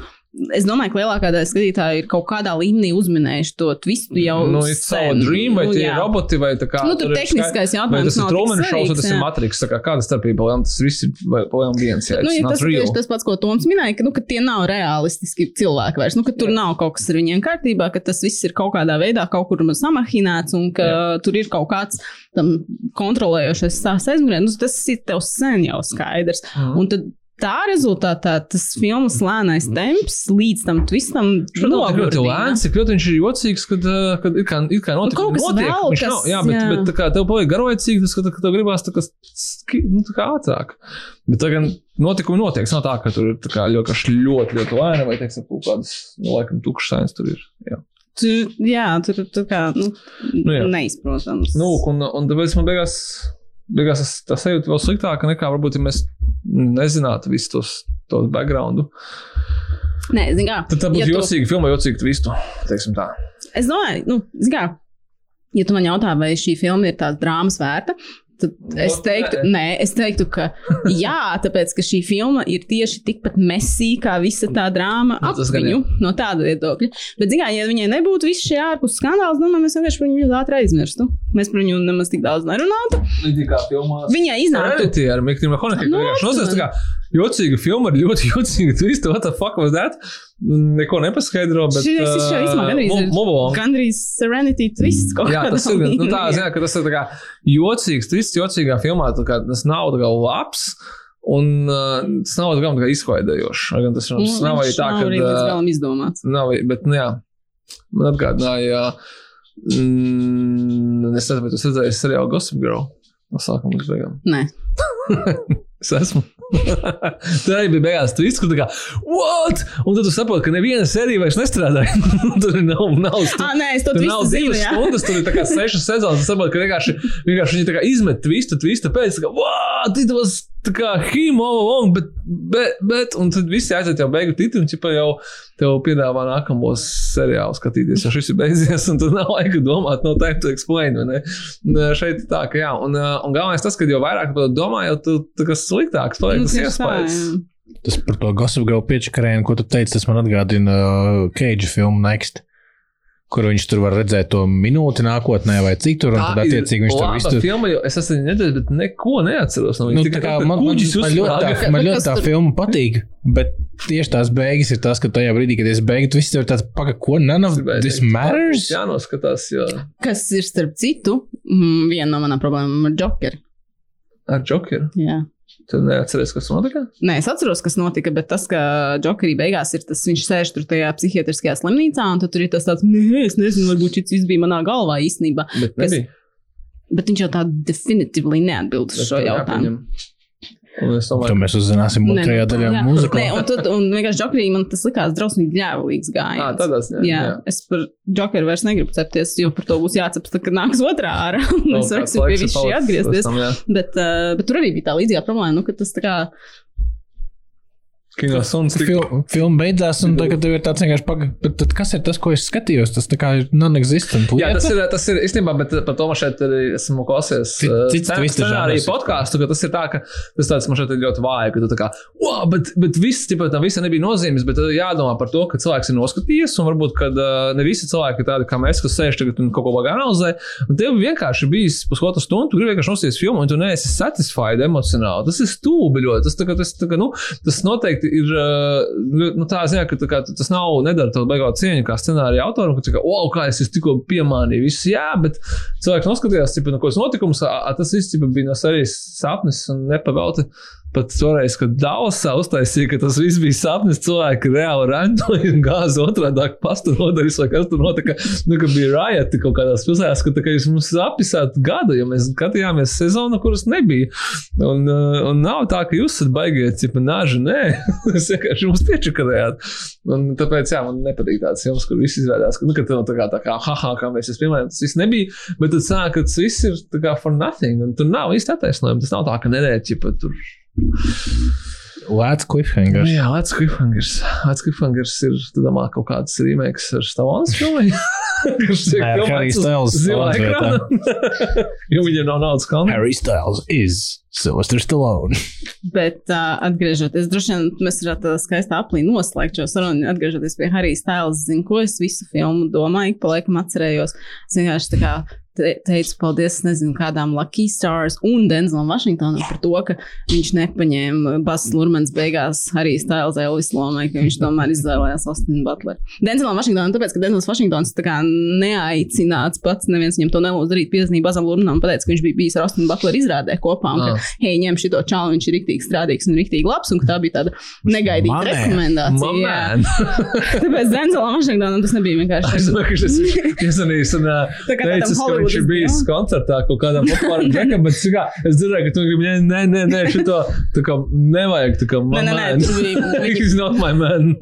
es domāju, ka lielākā daļa skatītāju ir kaut kādā līmenī uzminējuši to twistu jau. nu, it's sen. our dream, vai Nu, tie jā. ir roboti, vai tā kā. Nu, tur ir tehniskais skai- jautājums tas ir Truman Shows, vai tas ir jā. Matrix, kā kāda starpība, lai tas viss ir palielam viens, jā, Nu, ja tas ir tieši tas pats, ko Toms minēja, ka, nu, ka tie nav realistiski cilvēki vairs. Nu, ka tur nav kaut kas ar viņiem kārtībā, ka tas viss ir kaut kādā veidā kaut kur samahinēts un ka Jā. tur ir kaut kāds tam kontrolējošais stāsts aizmugurē. Nu, tas ir tev sen jau skaidrs. Mhm. Un tad tā rezultātā tas filmas lēnais temps līdz tam twistam Šodien tik ļoti nogurdina. lēns, cik ļoti viņš ir jocīgs, kad, uh, kad ir kā, ir kā notiek, kaut kas notiek. vēl, kas- nav, jā, bet, jā. bet tā kā tev paliek garoicīgi, tas, ka, ka tev gribās tā kā, nu, tā kā ātrāk. Bet tagad notikumi notiek, nav tā, ka tur ir tā kā ļoti, ļoti, ļoti lēna vai, teiksim, kaut kādas, nu, laikam, tukšsainas tur ir. Jā. Tur, jā, tur tā kā nu, Nu, jā. neizprotams. Nu, un, un tāpēc man beigās, beigās tas, tas sajūta vēl sliktāka nekā varbūt, ja mēs nezinātu visu tos, tos backgroundu. Nē, kā. Tad tā būtu ja ja tu- jocīga filma, jocīga tā. Es domāju, nu, kā, ja tu man jautā, vai šī filma ir tāda drāmas vērta, tad es Nu, teiktu, nē. es teiktu, ka [laughs] jā, tāpēc, ka šī filma ir tieši tikpat mesīga kā visa tā drāma Nu, ap tas gan viņu no tāda viedokļa. Bet, zin kā, ja viņai nebūtu viss šie ārpus skandāls, domāju, mēs vienkārši viņu ļoti ātri aizmirstu. Mēs par viņu nemaz tik daudz nerunātu. Līdzīgi kā filmā. Viņai iznāktu. Heredity ar Miklu Mahoniku. Nu, vienkārši nosies tā kā jocīga filma ar ļoti jocīgu twistu. What the fuck was that? Neko nepaskaidro, bet. Šis šis jau īstenībā gandrīz ir Move on. Gandrīz Serenity twist Jā, tas ir. Nu, tā ziņā, ka tas ir tā kā jocīgs, twists jocīgā filmā. tā Kā, tas nav tā kā labs. Un uh, tas nav tā tā izklaidējošs. Lai gan Tas, Nu, tas nav arī tā, nav ka. arī līdz uh, galam izdomāts. Nav, bet, nu, jā, man atgādināja, mm, es nezinu, vai tu esi redzējis seriālu Gossip Girl no sākuma līdz beigām. Nē, [laughs] Es esmu. [laughs] tā bija beigās kur tā kā, what? Un tad tu saproti, ka neviena sērija vairs nestrādāja. [laughs] tur nav, nav, ah, nē, Tur nav zinu. divas jā. stundas, tur ir sešas sezonas. Es saprotu, ka vienkārši, vienkārši viņi izmet twistu, twistu pēc, kā, what? It was kā him all along, bet, bet, bet, un tad visi aiziet jau beigu titulu, un jau tev piedāvā nākamos seriālus skatīties, jo šis ir beidzies, un tad nav laika domāt, no time to explain, vai ne? Šeit tā, ka jā, un, un galvenais tas, ka jo vairāk par to domā, jo tu tā kā sliktāks paliek Nu, iespējas. jā. Tas par to Girl piečakarēnu, ko tu teici, tas man atgādina uh, Cage filmu Next, kur viņš tur var redzēt to minūti nākotnē vai citur, un Tā tad ir attiecīgi viņš tur visu. filma, jo es esmu nedēļas, bet neko neatceros no Nu, viņas. tā kā man, man, man ļoti tā, man ļoti kas tā tur- filma patīk, bet tieši tās beigas ir tas, ka tajā brīdī, kad es beigtu, tas viss ir tāds, pagaidi, ko none of this matters. Jā, noskatās, jo Kas ir starp citu, mm, viena no manām problēmām ar Jokeru. Ar Jokeru. Jā. Tad neatceries, kas notika. Nē, es atceros, kas notika, bet tas, ka Džokerī beigās ir tas, viņš sēž tur tajā psihiatriskajā slimnīcā, un tur ir tas tāds, nē, es nezinu, varbūt šis bija manā galvā īstenībā. Bet Kas- nebija. Bet viņš jau tā definitīvi neatbild uz šo jautājumu. jāpieņem. Un es To domāju, mēs uzzināsim otrajā nu, daļā jā. mūzikā. Nē, un, tad, un vienkārši Džokerī man tas likās drausmīgi ka gājiens. tādā ziņā. Jā, jā, es par Džokeru vairs negribu cepties, jo par to būs jācepas, tad, kad nāks otrā ārā. [laughs] un Mēs varēsim pie visu šī atgriezties. Tam, jā. Bet, uh, bet tur arī bija tā līdzīgā problēma, nu, ka tas tā kā. Kino suns tik Fil, filma beidzās, un tagad tev ir tāds vienkārši tad kas ir tas, ko es skatījos? Tas tā kā ir non-existent. Jā, tas ir, tas ir īstenībā, bet par to man šeit arī esmu klausies. Cit- cits scen- twister scenāriju žanrs ir. podkāstu, ka tas ir tā, ka tas tāds man šeit ir ļoti vāji, ka tu tā kā, wow, bet, bet viss, tipā, tam visam nebija nozīmes, bet tad jādomā par to, ka cilvēks ir noskatījies, un varbūt, ka uh, ne visi cilvēki ir tādi kā mēs, kas sēž tagad un kaut ko vajag analizēt, un tev vienkārši bijis pusotru stundu, tu gribi vienkārši nosties filmu, un tu neesi satisfied emocionāli. Tas ir stūbi ļoti. Tas, tā, kā, tas, tā, kā, nu, tas noteikti ir, uh, nu, tā ziņā, ka tā kā, tas nav, nedara tev beigās cieņu kā scenārija autoram, ka, kā, wow, kā es jūs tikko piemānīju, viss, jā, bet cilvēks noskatījās, cipa, no ko tas notikums, a, a, tas viss bija no serijas sapnis un nepavelti. Pat toreiz, kad Dāvasā uztaisīja, ka tas viss bija sapnis, cilvēki reāli randoja un gāza otrādi pasta nodaļas, vai kas tur notika. Nu, ka bija rājati kaut kādās pilsētās, ka tā kā jūs mums apvisāt gadu, jo mēs skatījāmies sezonu, kuras nebija. Un, uh, un nav tā, ka jūs esat baigiet, cipa, nāži, nē, [laughs] es vienkārši mums piečakarējāt. Un tāpēc, jā, man nepatīk tāds filmas, kur viss izrādās, ka, nu, ka tev tā kā, tā kā, haha, kā mēs pirmajā, tas viss nebija, bet tad sāk, ka tas viss ir tā kā for nothing, un tur nav īsti attaisnojumi. Tas nav tā, ka nedēļ, cipa, tur. Lēts cliffhangers. Nu, jā, Lats Cliffhangers. Lats Cliffhangers ir, domā, kaut kāds remakes ar Stavonas filmai? [laughs] Kurš filmēts Harry Styles [laughs] jo viņam nav naudas kalnu. Harry Styles is Sylvester Stallone. Bet uh, atgriežoties, droši vien mēs varētu tādā skaistā aplī noslēgt šo sarunu. Atgriežoties pie Harija Styles, zinu, ko es visu filmu domāju, pa laikam atcerējos. Es vienkārši tā kā te, teicu paldies, es nezinu, kādām Lucky Stars un Denzelam Vašingtonam par to, ka viņš nepaņēma Basas Lurmans beigās Harija Styles Elvis lomai, ka viņš tomēr izvēlējās Austin Butler. Denzelam Vašingtonam, tāpēc, ka Denzels Vašingtons tā kā neaicināts pats, neviens viņam to nelūdz darīt, piezīmēja Basam Lurmanam, pateica, ka viņš bija bijis ar Austin Butler izrādē kopā. Un, ka, hei, ņem šo čālu, viņš ir rīktīgi strādīgs un rīktīgi labs, un ka tā bija tāda negaidīta Man man. rekomendācija. Man. [laughs] Tāpēc Denzelam Vašingtonam tas nebija Es vienkārši. domāju, ka šis [laughs] un Tā kā tādam teicis, ka viņš ir bijis dēlam. koncertā kaut kādam populāram džekam, bet kā, es dzirdēju, ka tu gribi, nē, nē, nē, nē šito, tā kā nevajag, tā kā man, nē, nē, man. tur bija- He's not my man.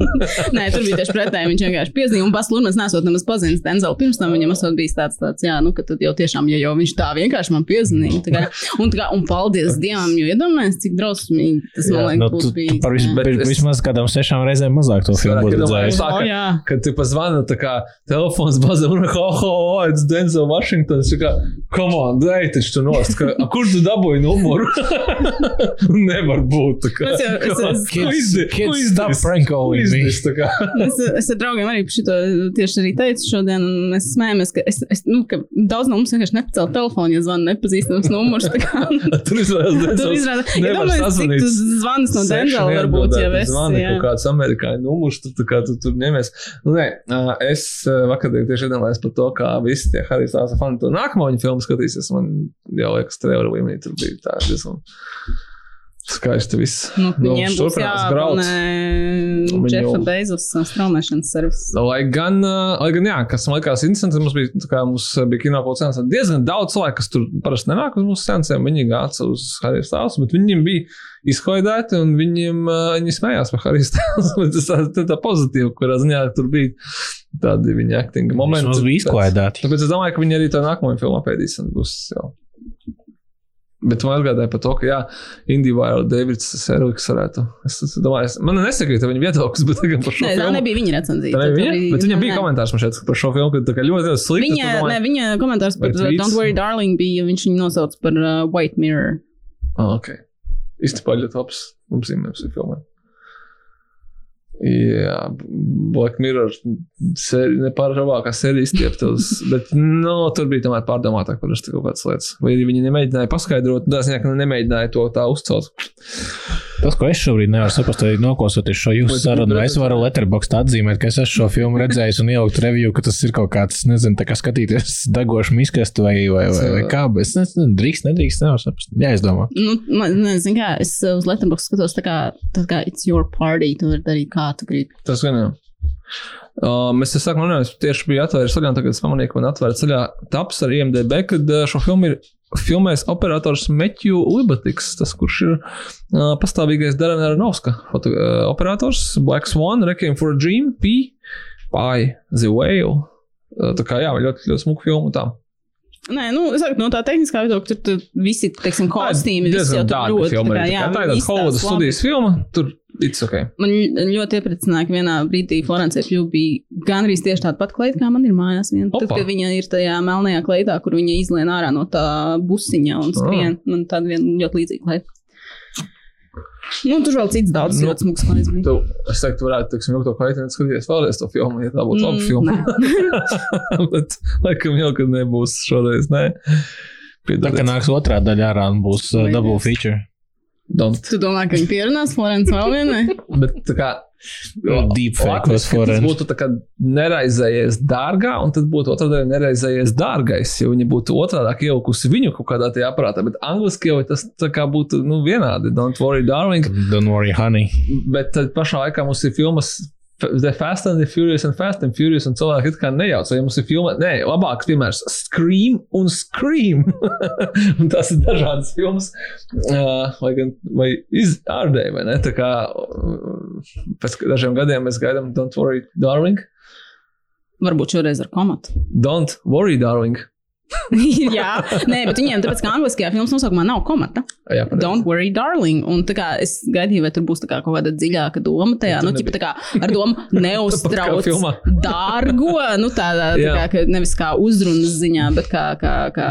Nē, tur bija tieši pretēji. Viņš vienkārši piezīmēja, un Bas Lurmans nesot nemaz pazīstams Denzelu pirms tam. Viņam esot bijis tāds, tāds, jā, nu, ka tad jau tiešām, ja jau viņš tā vienkārši man piezīmēja. tā kā- Un, tā kā, un paldies Dievam, jo iedomājies, cik drausmīgi tas man Jā, liekas Nu, būs bijis. par vis, jā. Bet vismaz kādām sešām reizēm mazāk to filmu būtu redzējis. Jā. Kad tu pazvani, tā kā telefons bazē, un ho, ho, ho, it's Denzel Washington. Un es kā, come on, dai, taču tu nost, ka, a, kur tu dabūji numuru? [laughs] Nevar būt. tā Kā, Es jau- es- es- ko Kids, izdarīs? stop prank calling me. kā? [laughs] Es, es ar draugiem arī šito tieši arī teicu šodien, un mēs smējamies, ka, es, es, nu, ka daudz no mums vienkārši nepacēla telefonu, ja zvana nepazīstams numurs. kā- [laughs] Tur izrādās, Tur izrādās, ja domāju, cik tu zvans no Seši Denzela varbūt, ja esi. zvani kaut kāds amerikāņu numurs, tu, kā tu tur ņemies. Nu, nē, es vakar tieši iedomājos par to, kā visi tie Harijs Tāsa fani to nākamo viņa filmu skatīsies. Man jau liekas, trailer līmenī tur bija tā diezgan skaisti viss. Nu, Nu, viņiem būs graut. jāapelnē Viņi Džefa jau- Bezos straumēšanas servis. Lai gan, ā, lai gan jā, kas man likās interesanti, mums bija, kā mums bija kinopolcēns diezgan daudz cilvēku, kas tur parasti nenāk uz mūsu sensiem. Viņi gāca uz Harijs Tāsu, bet viņiem bija izklaidēti un viņiem, viņi smējās par Harijs Tāsu. Tas tā, tā, pozitīva, kurā ziņā tur bija tādi viņa acting momenti. Mums bija izklaidēti. Tāpēc es domāju, ka viņi arī to nākamo filmu apēdīs un būs jau. Bet man atgādāja par to, ka, jā, vai Davids Serviks varētu. Es, es domāju, es, man nesakrīt viņa viedoklis, bet tagad par šo Nē, tā filmu. nebija viņa recenzija. Tā nebija viņa, bet viņam bija nē. komentārs man šeit par šo filmu, ka tā kā ļoti, slikti. Viņa, domāju- ne, viņa komentārs par uh, tweets? Don't Worry Darling bija, viņš viņu nosauc par uh, White Mirror. Ah, ok. Īstenībā ļoti labs apzīmējums ir filmai. Jā, Black Mirror seri, nepārāvākā sērija izstieptos, bet no, tur bija tomēr pārdomātāk par kaut kādas lietas. Vai arī viņi nemēģināja paskaidrot, tā ziņā, ka nemēģināja to tā uzcelt. Tas, ko es šobrīd nevaru saprast, ir noklausoties šo jūsu sarunu. Es varu letterboxd atzīmēt, ka es esmu šo filmu redzējis un ielikt review, ka tas ir kaut kāds, nezinu, tā kā skatīties degošu miskastu vai, vai, vai, vai kā. Bet es nezinu, drīkst, nedrīkst, nevaru saprast. Jā, es domāju. Nu, man, nezinu, kā, es uh, uz Letterboxd skatos tā kā, tā kā it's your party, tu vari darīt kā tu gribi. Tas gan jau. Uh, mēs esam sākumā runājot, tieši bija atvērts ceļā, tagad es pamanīju, ka man atvērts ceļā taps ar IMDB, kad uh, šo filmu ir filmējis operators Metju Libatiks, tas, kurš ir uh, pastāvīgais Darena Aronovska foto, uh, operators, Black Swan, Requiem for a Dream, P, Pie, The Whale. Uh, tā kā jā, ļoti, ļoti smuka filma tā. Nē, nu, saku, no tā tehniskā viedokļa, tur, tur visi, teiksim, kostīmi, visi jau tur ļoti, filma. tā jā, tā Tā ir tāda izstāsta Hollywoodas labi. studijas filma, tur it's ok. Man ļoti iepriecināja, ka vienā brīdī Florence Pju bija gandrīz tieši tāda pati kleita, kā man ir mājās. Tad, kad viņa ir tajā melnajā kleitā, kur viņa izlien ārā no tā busiņa un skrien, man tāda ļoti līdzīga kleita. Nu, tur vēl cits daudz Nu, ļoti smags bija. Tu, es teiktu, tu varētu, teiksim, jau to kvalitāti skatīties vēlreiz to filmu, ja tā būtu laba Mm, filma. [laughs] Bet, laikam, jau, kad nebūs šoreiz, nē. Tā kā Piedodiet. nāks otrā daļa ārā un būs uh, Vai double nes? feature. Don't. Tu domā, ka viņi pierunās Florence vēl vienai? [laughs] Bet, tā kā, tas foreign. būtu tā kā neraizējies dārgā, un tad būtu otrā daļa neraizējies dārgais, jo viņi būtu otrādāk ielikusi viņu kaut kādā tajā aparātā. Bet angliski jau tas tā kā būtu, nu, vienādi. Don't worry, darling. Don't worry, honey. Bet tad pašā laikā mums ir filmas. The Fast and the Furious un Fast and Furious un cilvēki it kā nejauc, vai mums ir filma, nē, labāks piemērs - Scream un Scream. [laughs] un tas ir dažādas filmas, uh, vai gan, vai izārdēji, vai ne? Tā kā uh, pēc dažiem gadiem mēs gaidām Don't Worry, Darling. Varbūt šoreiz ar komatu. Don't Worry, Darling. [laughs] Jā, nē, bet viņiem tāpēc, ka angliskajā filmas nosaukumā nav komata. Jā, pareizi. Don't worry, darling. Un tā kā es gaidīju, vai tur būs kā kaut kāda dziļāka doma tajā, nu, ķipa tā kā ar domu [laughs] neuztrauc [laughs] dārgo, nu tādā, tā Jā. kā, ka nevis kā uzrunas ziņā, bet kā, kā, kā,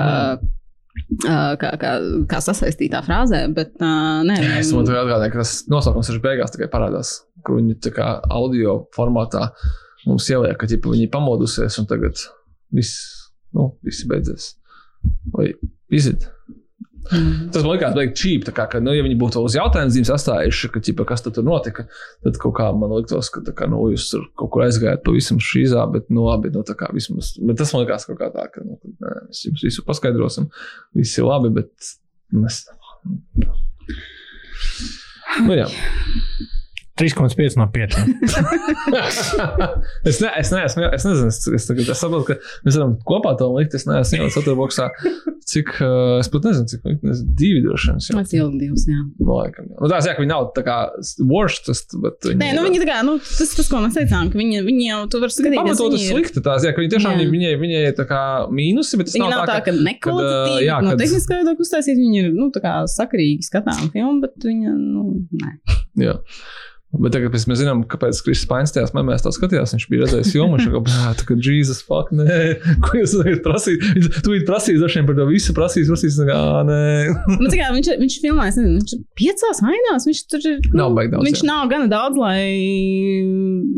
ā, kā, kā, kā sasaistītā frāzē, bet uh, nē. Es man tikai atgādāju, ka tas nosaukums ir beigās tikai parādās, kur viņi tā kā audio formātā mums ieliek, ka ķipa, viņi pamodusies un tagad viss, nu, viss beidzies. Vai izit? Tas man liekas, ka čīp, kā, ka, nu, ja viņi būtu uz jautājumu zīmes atstājuši, ka, ķipa, kas tur notika, tad kaut kā man liktos, ka, kā, nu, jūs tur kaut kur aizgājāt pavisam šīzā, bet, nu, labi, nu, tā kā vismaz, bet tas man liekas kaut kā tā, ka, nu, nē, mēs jums visu paskaidrosim, viss ir labi, bet mēs. Nu, jā. 3,5 no 5. [laughs] es, ne, es, ne, es, ne, es nezinu, es, es, tagad, es saprotu, ka mēs varam kopā to likt. Es neesmu ielicis Otterboxā, cik, uh, es pat nezinu, cik nezinu, divi droši vien. jau- Tas ilgi divs, jā. Nu, laikam, jā. Nu, tā, jā, ka viņi nav tā kā worst, tas, bet viņi Nē, nu viņi tā kā, nu, tas, tas, ko mēs teicām, ka viņi, viņi jau, tu vari skatīties, Pamatot tas ir, slikti, tās, jā, ka viņi tiešām, Jā. viņai, viņai ir tā kā mīnusi, bet tas viņi nav tā, ka nekvalitatīvi, jā, no kad- tehniskā viedokļa uztaisīt, viņi ir, nu, tā kā sakarīgi skatām filmu, bet viņa, nu, nē. Jā. Bet tagad mēs zinām, kāpēc Kristis Pains tajās mēmēs tā skatījās. Viņš bija redzējis filmu, viņš jau tā kā Jesus, fuck, nē, [laughs] ko jūs tagad prasīt? Tu viņu prasīs dažiem par to visu, prasīs, prasīs, nē, nē. Nu, kā viņš, viņš filmē, es nezinu, viņš piecās ainās. Viņš tur ir. Nu, Nav baigi daudz, Viņš jā. nav gana daudz, lai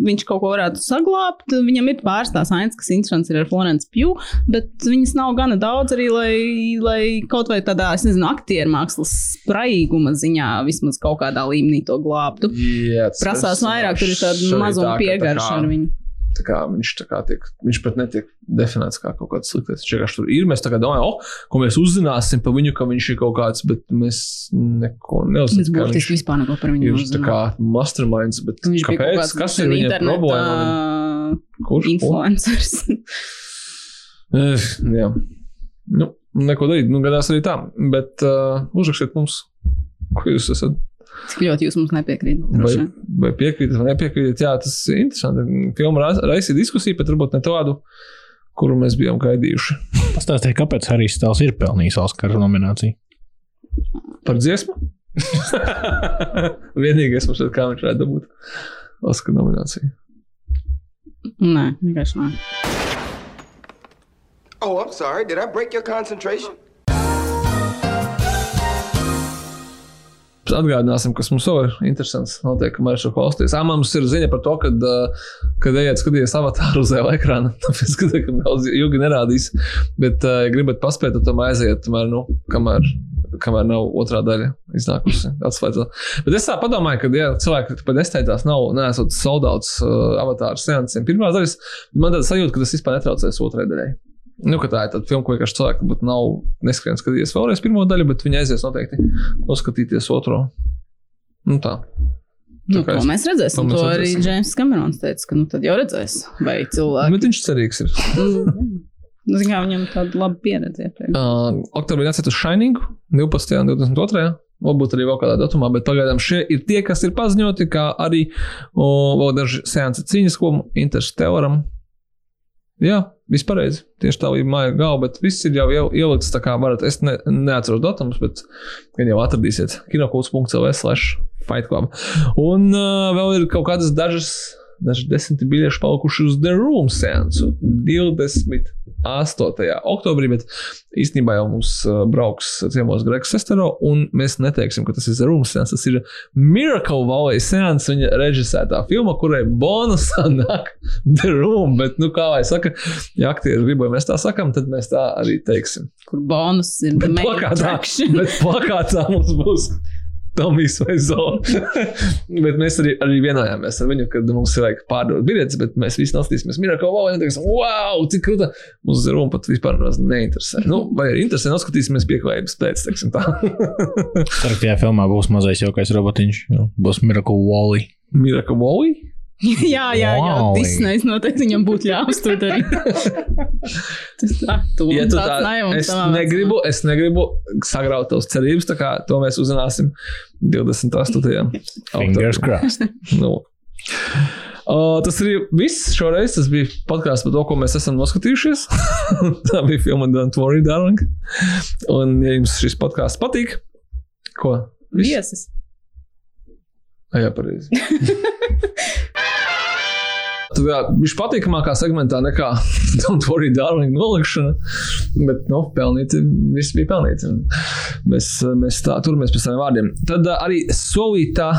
viņš kaut ko varētu saglabāt. Viņam ir pāris tās ainas, kas interesants ir ar Florence Pju, bet viņas nav gana daudz arī, lai, lai kaut vai tādā, es nezinu, aktieru mākslas spraiguma ziņā vismaz kaut kādā līmenī to glābtu. Jā, tas Prasās vairāk, tur ir tāda mazuma ka tā kā-. Tā kā viņš tā kā tiek, viņš pat netiek definēts kā kaut kāds sliktais. Viņš vienkārši tur ir. Mēs domājam, oh, ko mēs uzzināsim par viņu, ka viņš ir kaut kāds, bet mēs neko Mēs neuzzinām. burtiski Viņš vispār neko par viņu ir tā nezinām. kā masterminds, bet Viņš kāpēc? Kas ir viņa problēma? Kurš? Influencers. Eh, Jā. Nu, neko darīt. Nu, gadās arī tā. Bet uh, uzrakstiet mums, ko jūs esat. Cik ļoti jūs mums nepiekrītat? Vai, vai piekrītat, vai nepiekrītat. Jā, tas ir interesanti. Filma rais- raisīja diskusiju, bet varbūt ne tādu, kuru mēs bijām gaidījuši. Pastāstiet, kāpēc Harijs Stals ir pelnījis Oskara nomināciju. Par dziesmu? [laughs] Vienīgais mums ir, kā viņš varētu dabūt Oskara nomināciju. Nē, vienkārši nē. Oh, I'm sorry. Did I break your concentration? Atgādināsim, kas mums vēl ir interesants. Noteikti, kamēr šo klausāties. Ah, mums ir ziņa par to, ka, kad ejiet skatīties avatāru uz ēla ekrāna, [laughs] tāpēc, ka tā daudz ilgi nerādīs. Bet, ja gribat paspēt, tad tomēr aiziet, tomēr, nu, kamēr, kamēr nav otrā daļa iznākusi. Atslēdzot. Bet es tā domāju, ka, ja cilvēki pat nesteigās, nav nesot soldāts uh, avatāru seansiem pirmās daļas, man tāda sajūta, ka tas vispār netraucēs otrai daļai. Nu, tā ir tāda filma, ko vienkārši cilvēki varbūt nav neskrien skatījies vēlreiz pirmo daļu, bet viņi aizies noteikti noskatīties otro. Nu, tā. Nu, kā to es- mēs redzēsim. to mēs To arī redzēsim. Džeims Kamerons teica, ka nu tad jau redzēs, vai cilvēki. Bet viņš cerīgs ir. [laughs] Nu, zin kā, viņam tāda laba pieredze. Uh, oktobrī nāciet uz Shining 12. un 22. Varbūt arī vēl kādā datumā, bet pagaidām šie ir tie, kas ir paziņoti, kā arī o, vēl daži seansi cīņas, ko Interstellaram. Jā, viss pareizi. Tieši tā līnija māja galva, bet viss ir jau iel- ielikts tā kā varat. Es ne, neatceros datumus, bet gan jau atradīsiet kinokults.cl slash fight club. Un uh, vēl ir kaut kādas dažas, dažas desmit biļešu palikuši uz The Room seansu 28. oktobrī, bet īstenībā jau mums uh, brauks ciemos Gregs Sestero, un mēs neteiksim, ka tas ir The Room seans, tas ir Miracle Valley seans, viņa režisētā filma, kurai bonusā [laughs] nāk The Room, bet, nu, kā lai saka, ja aktieri grib, lai mēs tā sakam, tad mēs tā arī teiksim. Kur bonus ir Bet plakātā, bet plakātā mums būs Tomijs vai Zola. [laughs] bet mēs arī, arī vienojāmies ar viņu, kad mums ir vajag pārdot biļetes, bet mēs visi nostīsimies Miracle Valley un teiksim, wow, cik krūta. Mums runa pat vispār neinteresē. Nu, vai arī interesē, noskatīsimies pieklājības pēc, teiksim tā. [laughs] Ka tajā filmā būs mazais jaukais robotiņš. Būs Miracle Wally. Miracle Valley? [laughs] jā, jā, jā. Wow. Disneys noteikti viņam būtu ļāvis to darīt. Tas tā, tu, Ja tu tā, naivums es, savā negribu, es negribu sagraut tavas cerības, tā kā to mēs uzzināsim 28. [laughs] Fingers oktobrī. crossed. [laughs] Nu. Uh, tas arī viss šoreiz. Tas bija podkāsts par to, ko mēs esam noskatījušies. Tā bija filma Don't Worry, Darling. Un, ja jums šis podkāsts patīk, ko? Viesis. Jā, pareizi. Viņš patīkamākā segmentā nekā [laughs] Don't Worry, Darling, nolikšana. Bet, nu, pelnīti, viss bija pelnīti. Mēs, mēs tā turamies pie saviem vārdiem. Tad arī solīta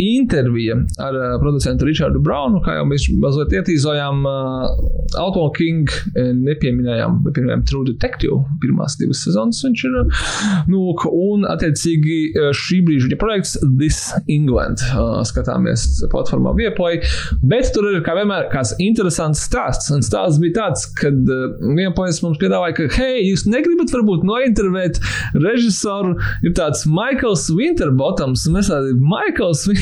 intervija ar ā, producentu Richardu Braunu, kā jau mēs mazliet ietīzojām, Auto King ā, nepieminējām, pieminējām True Detective pirmās divas sezonas. Viņš ir, nu, un attiecīgi šī brīža viņa projekts This England. Ā, Skatāmies platformā Vieplay, bet tur ir kā vienmēr kāds interesants stāsts. Un stāsts bija tāds, kad Vieplays mums piedāvāja, ka, hei, jūs negribat varbūt nointervēt režisoru, ir tāds Maikls Winterbottoms, un mēs tādi, Maikls Winterbottoms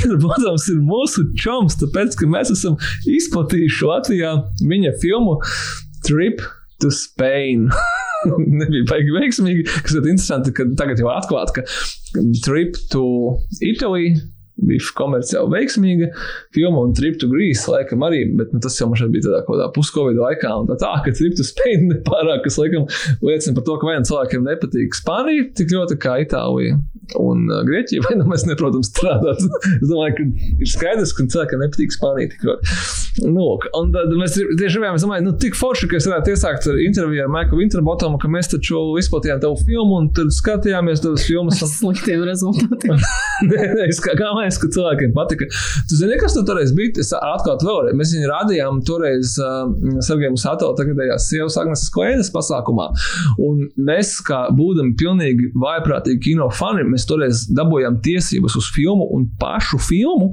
ir mūsu čoms, tāpēc, ka mēs esam izplatījuši Latvijā viņa filmu Trip to Spain. [laughs] Nebija baigi veiksmīgi, kas ir interesanti, ka tagad jau atklāt, ka Trip to Italy bija komerciāli veiksmīga filma, un Trip to Greece laikam arī, bet nu, tas jau šeit bija tādā kaut kādā puskovidu laikā, un tā tā, ka Trip to Spain nepārāk, kas laikam liecina par to, ka vienam cilvēkiem nepatīk Spānija tik ļoti kā Itālija un uh, Grieķija, [laughs] vai nu mēs neprotam strādāt. es domāju, ka ir skaidrs, ka cilvēkam nepatīk Spānija tik ļoti. Nu, un tad mēs tieši bijām, es domāju, nu, tik forši, ka es varētu iesākt ar interviju ar Maiku Winterbotomu, ka mēs taču izplatījām tavu filmu un tad skatījāmies tavas filmas. Ar [laughs] sliktiem rezultātiem. [laughs] nē, nē, es kā galvenais, ka cilvēkiem patika. Tu zini, kas tu toreiz bija? Es atklātu vēlreiz. Mēs viņu rādījām toreiz uh, Sergejam Sato tagadējās sievas Agnes Klēnas pasākumā. Un mēs, kā būdami pilnīgi vājprātīgi kino fani, mēs toreiz dabūjām tiesības uz filmu un pašu filmu,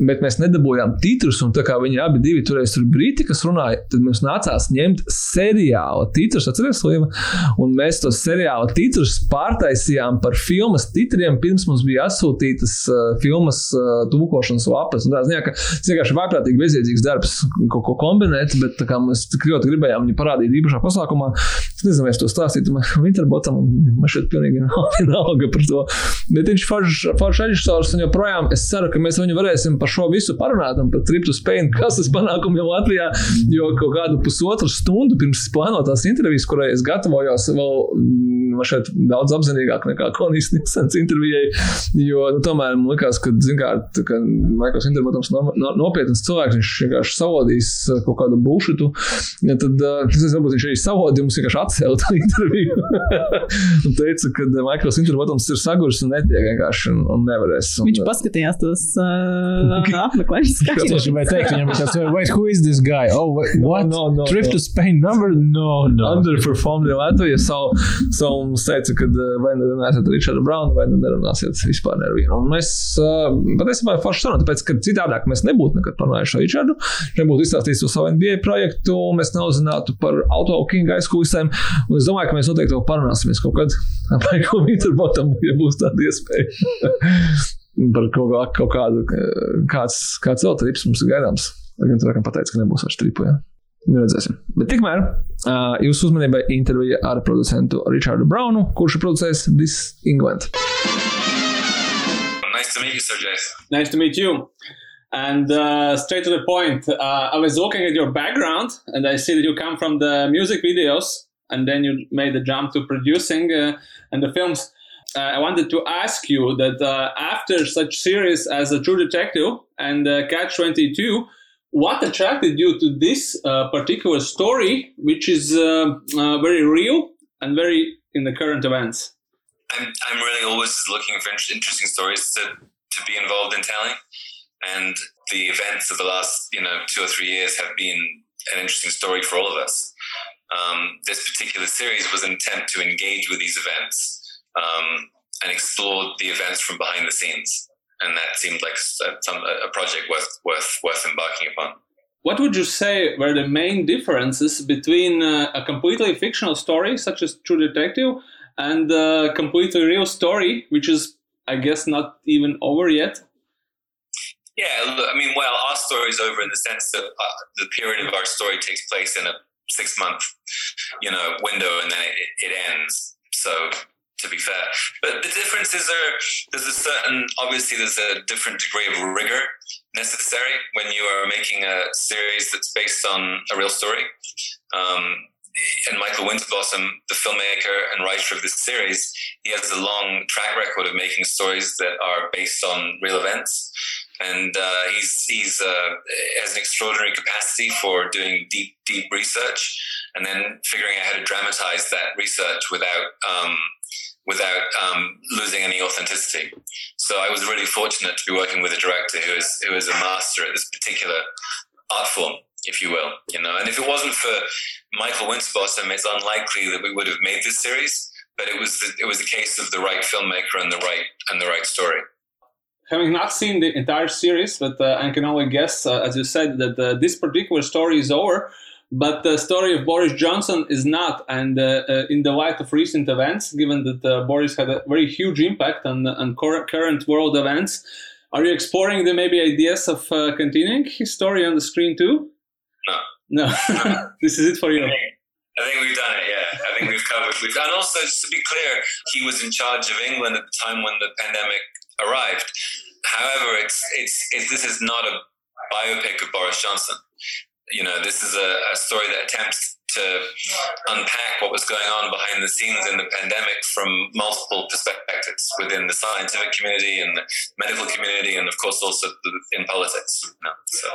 bet mēs nedabūjām titrus. Un tā kā viņi abi divi toreiz tur brīti, kas runāja, tad mums nācās ņemt seriāla titrus, atceries, Lieva? Un mēs tos seriāla titrus pārtaisījām par filmas titriem, pirms mums bija atsūtītas uh, filmas uh, tūkošanas lapas. Un tā ziņā, ka tas vienkārši vaiprātīgi bezjēdzīgs darbs, kaut ko kombinēt, bet kā mēs tik ļoti gribējām viņu parādīt īpašā pasākumā, es nezinu, vai es to stāstītu Winterbotam, man [laughs] šeit pilnīgi nav [laughs] vienalga par to. Bet viņš ir foršs režisors, un joprojām es ceru, ka mēs viņu varēsim par šo visu parunāt, un par Trip to Spain, kas tas panākumi jau Latvijā, jo kaut kādu pusotru stundu pirms plānotās intervijas, kurai es gatavojos vēl mm, šeit daudz apzinīgāk nekā Konijas Nilsens intervijai, jo nu, tomēr man likās, ka, kā, ka Maikls Interbatams no, no, nopietnas cilvēks, viņš vienkārši savodīs uh, kaut kādu bušitu, ja tad, uh, es nezinu, varbūt viņš arī savodīja, mums vienkārši atcēla [laughs] tā interviju. [laughs] un teica, ka Maikls Interbatams ir saguris un netiek vienkārši un, un nevarēs. Un, Viņš paskatījās tos uh, apmeklējumus. Es gribēju teikt, viņam ir tāds, wait, who is this guy? Oh, wait, what? No, no, Trip no. to Spain number? No, no. Underperformed Latvija. Savu, savu mums teica, ka vai nu runāsiet ar Richardu Braunu, vai nu nerunāsiet vispār nevienu. Un mēs uh, patiesībā forši sarunājam, tāpēc, ka citādāk mēs nebūtu nekad parunājuši ar Richardu, nebūtu izstāstījis par savu NBA projektu, mēs neuzzinātu par auto Kinga aizkulisēm. Un es domāju, ka mēs noteikti vēl parunāsimies kaut kad ar Michael Winterbotam, ja būs tāda iespēja. [laughs] par kaut, kā, kaut kādu, kāds, kāds vēl trips mums ir gaidāms. Lai gan cilvēkam pateica, ka nebūs vairs tripu. Ja? Redzēsim. Bet tikmēr uh, jūsu uzmanībai intervija ar producentu Richardu Braunu, kurš ir producējis This England. Nice to meet you, Sir Jace. Nice to meet you. And uh, straight to the point, uh, I was looking at your background and I see that you come from the music videos and then you made the jump to producing uh, and the films. Uh, I wanted to ask you that uh, after such series as A True Detective and uh, Catch 22, what attracted you to this particular story, which is very real and very in the current events? I'm, I'm really always looking for interesting stories to, to be involved in telling. And the events of the last, you know, two or three years have been an interesting story for all of us. Um, this particular series was an attempt to engage with these events um, and explore the events from behind the scenes. And that seemed like a, some, a project worth, worth, worth embarking upon. What would you say were the main differences between uh, a completely fictional story, such as True Detective, and a completely real story, which is, I guess, not even over yet? Yeah, look, I mean, well, our story is over in the sense that uh, the period of our story takes place in a six month, you know, window, and then it, it ends. So, to be fair, but the differences are there's a certain obviously there's a different degree of rigor necessary when you are making a series that's based on a real story. Um, and Michael Winterbottom, the filmmaker and writer of this series, he has a long track record of making stories that are based on real events and uh, he's he's uh, has an extraordinary capacity for doing deep deep research and then figuring out how to dramatize that research without um, without um, losing any authenticity. So I was really fortunate to be working with a director who is who is a master at this particular art form, if you will. You know, and if it wasn't for Michael Winterbottom, it's unlikely that we would have made this series. But it was the, it was the case of the right filmmaker and the right and the right story having not seen the entire series, but uh, I can only guess, uh, as you said, that uh, this particular story is over. But the story of Boris Johnson is not, and uh, uh, in the light of recent events, given that uh, Boris had a very huge impact on, on current world events, are you exploring the maybe ideas of continuing his story on the screen too? No. No. [laughs] this is it for you. I think we've done it. Yeah, I think we've covered. We've, and also, just to be clear, he was in charge of England at the time when the pandemic arrived. However, it's, it's it's this is not a biopic of Boris Johnson. You know, this is a, a story that attempts to unpack what was going on behind the scenes in the pandemic from multiple perspectives within the scientific community and the medical community, and of course also in politics. Know, so.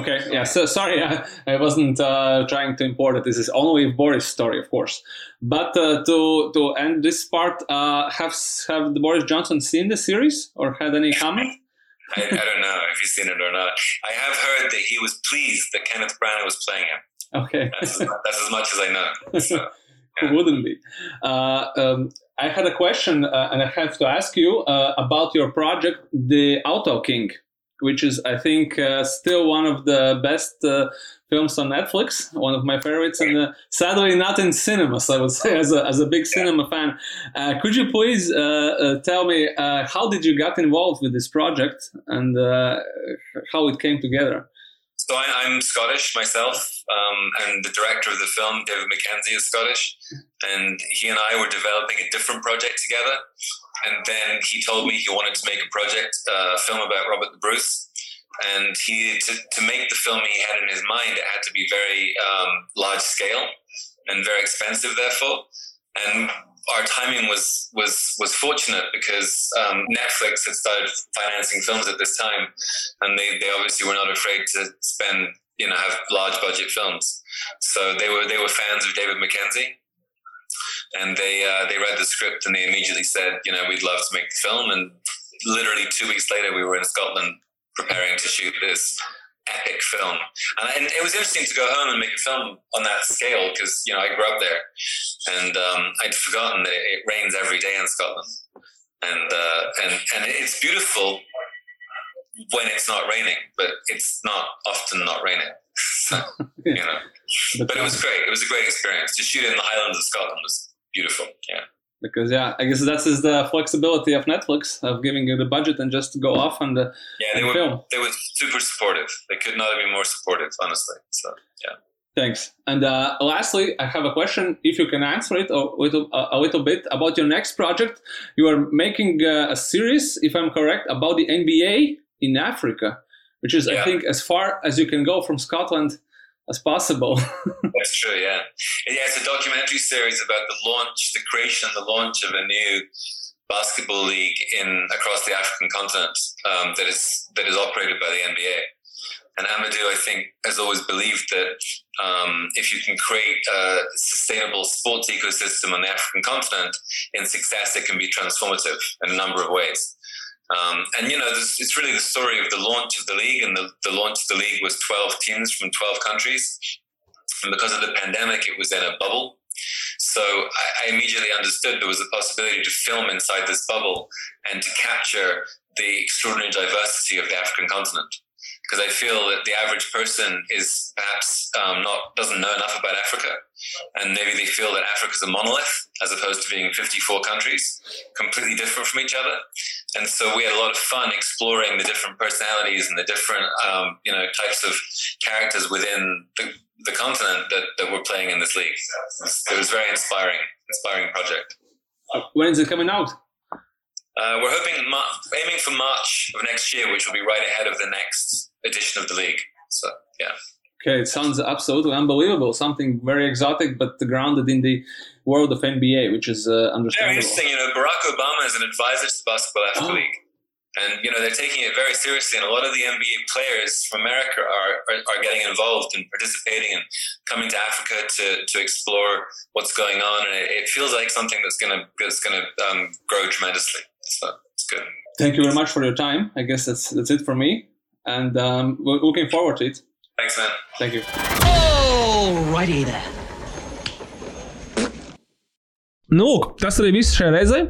Okay, yeah. So sorry, I, [laughs] I wasn't uh, trying to import it. This is only Boris' story, of course. But uh, to to end this part, uh, have have the Boris Johnson seen the series or had any comment? I, I, don't know if he's seen it or not. I have heard that he was pleased that Kenneth Branagh was playing him. Okay. that's, that's, as much as I know. [laughs] So, yeah. Who wouldn't be? Uh, um, I had a question, uh, and I have to ask you uh, about your project, The Auto King, which is, I think, uh, still one of the best uh, films on Netflix, one of my favorites, and uh, sadly not in cinemas, I would say, [laughs] as a, as a big cinema fan. could you please tell me how did you get involved with this project and how it came together? So I, am Scottish myself, um, and the director of the film, David Mackenzie, is Scottish, and he and I were developing a different project together. And then he told me he wanted to make a project, uh, a film about Robert the Bruce, and he to, to make the film he had in his mind, it had to be very um, large scale and very expensive, therefore. And our timing was was was fortunate because um, Netflix had started financing films at this time, and they, they obviously were not afraid to spend you know have large budget films. So they were they were fans of David Mackenzie, and they uh, they read the script and they immediately said you know we'd love to make the film. And literally two weeks later, we were in Scotland preparing to shoot this epic film. And, and, it was interesting to go home and make a film on that scale because, you know, I grew up there and um, I'd forgotten that it, it, rains every day in Scotland. And, uh, and, and it's beautiful when it's not raining, but it's not often not raining. so, [laughs] you know, [laughs] but it was great. It was a great experience. To shoot in the Highlands of Scotland was beautiful. Yeah because yeah, I guess that's is the flexibility of Netflix of giving you the budget and just go off and uh, yeah, they were film. they were super supportive. They could not have been more supportive, honestly. So yeah. Thanks. And uh, lastly, I have a question. If you can answer it a little, a little bit about your next project, you are making uh, a series, if I'm correct, about the NBA in Africa, which is, yeah. I think, as far as you can go from Scotland as possible. [laughs] That's true, yeah. Yeah, it's a documentary series about the launch, the creation, the launch of a new basketball league in across the African continent um, that is that is operated by the NBA. And Amadou, I think, has always believed that um, if you can create a sustainable sports ecosystem on the African continent, in success, it can be transformative in a number of ways. Um, and you know, this, it's really the story of the launch of the league, and the, the launch of the league was 12 teams from 12 countries. And because of the pandemic, it was in a bubble. So I, I immediately understood there was a possibility to film inside this bubble and to capture the extraordinary diversity of the African continent because I feel that the average person is perhaps um, not doesn't know enough about Africa, and maybe they feel that Africa is a monolith as opposed to being 54 countries, completely different from each other. And so we had a lot of fun exploring the different personalities and the different um, you know types of characters within the, the continent that, that we're playing in this league. It was, it was very inspiring, inspiring project. When is it coming out? Uh, we're hoping, aiming for March of next year, which will be right ahead of the next edition of the league. So, yeah. Okay, it sounds absolutely unbelievable. Something very exotic, but grounded in the world of NBA, which is uh, understandable. Very interesting. You know, Barack Obama is an advisor to the Basketball Africa oh. League. And, you know, they're taking it very seriously. And a lot of the NBA players from America are, are, are getting involved and participating and coming to Africa to, to explore what's going on. And it, it feels like something that's going to that's gonna, um, grow tremendously. So it's good. Thank you very much for your time. I guess that's, that's it for me and um, we're looking forward to it. Thanks, man. Thank you. Alrighty then. Nu, tas arī viss šajā reizē.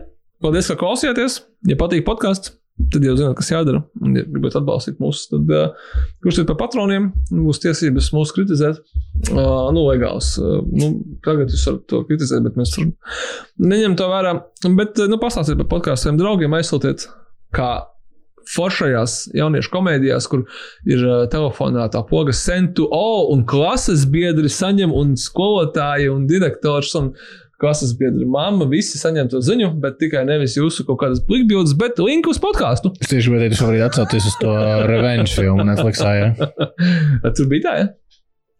Paldies, ka klausījāties. Ja patīk podkāsts, tad jau zināt, kas jādara. Un, ja gribat atbalstīt mūs, tad uh, kļūstiet par patroniem. Būs tiesības mūs kritizēt. Uh, nu, legāls. Uh, nu, tagad jūs varat to kritizēt, bet mēs neņemam to vērā. Bet, nu, pastāstiet par podkāstu saviem draugiem, aizsūtiet, kā foršajās jauniešu komēdijās, kur ir telefonā tā poga to all, un klases biedri saņem, un skolotāji un direktors. Un klases biedri, mamma, visi saņem to ziņu, bet tikai nevis jūsu kaut kādas plikbildes, bet linku uz podkāstu. Es tieši gribēju, ka šobrīd atsauties uz to revenge filmu Netflixā. Ja? [laughs] Tur bija tā, ja?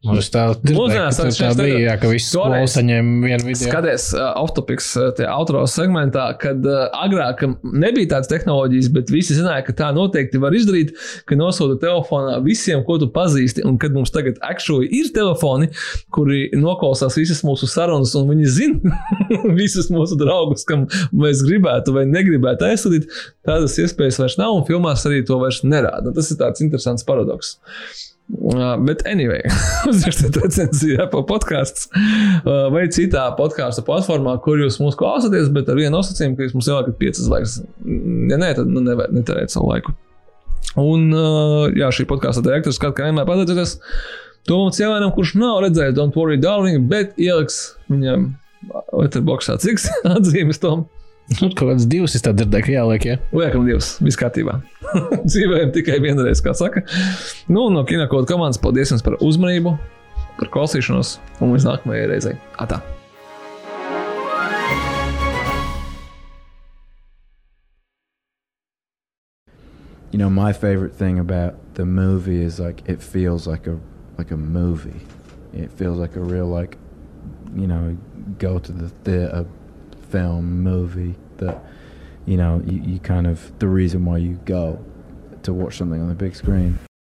Mums tā, Mūsdienās tā, tā bija, jā, ka visi skolu saņēma vienu video. Skaties, uh, autopiks uh, tajā outro segmentā, kad uh, agrāk nebija tādas tehnoloģijas, bet visi zināja, ka tā noteikti var izdarīt, ka nosūta telefonā visiem, ko tu pazīsti, un kad mums tagad actually ir telefoni, kuri noklausās visas mūsu sarunas, un viņi zina [laughs] visus mūsu draugus, kam mēs gribētu vai negribētu aizsūtīt, tādas iespējas vairs nav, un filmās arī to vairs nerāda. Tas ir tāds interesants paradoks. Uh, bet, anyway, [laughs] uzrakstiet recenziju Apple podkāstus uh, vai citā podkāstu platformā, kur jūs mūs klausāties, bet ar vienu nosacījumu, ka jūs mums ieliekat piecas zvaigznes. Ja nē, tad nu, netērēt savu laiku. Un, uh, jā, šī podkāstu direktors, kā vienmēr pateicoties Tomam Cēlēnam, kurš nav redzējis Don't Worry Darling, bet ieliks viņam Letterboxā cik atzīmes [laughs] Tomam. Nu, kaut kāds divs es tā dzirdēju, ka jāliek. Ja? Liekam, divs. Viss kārtībā. [laughs] Dzīvējam tikai vienreiz, kā saka. Nu, no kinokoda komandas paldies jums par uzmanību, par klausīšanos un līdz nākamajai reizei. Atā! You know, my favorite thing about the movie is like it feels like a like a movie. It feels like a real like you know go to the theater film movie that you know you, you kind of the reason why you go to watch something on the big screen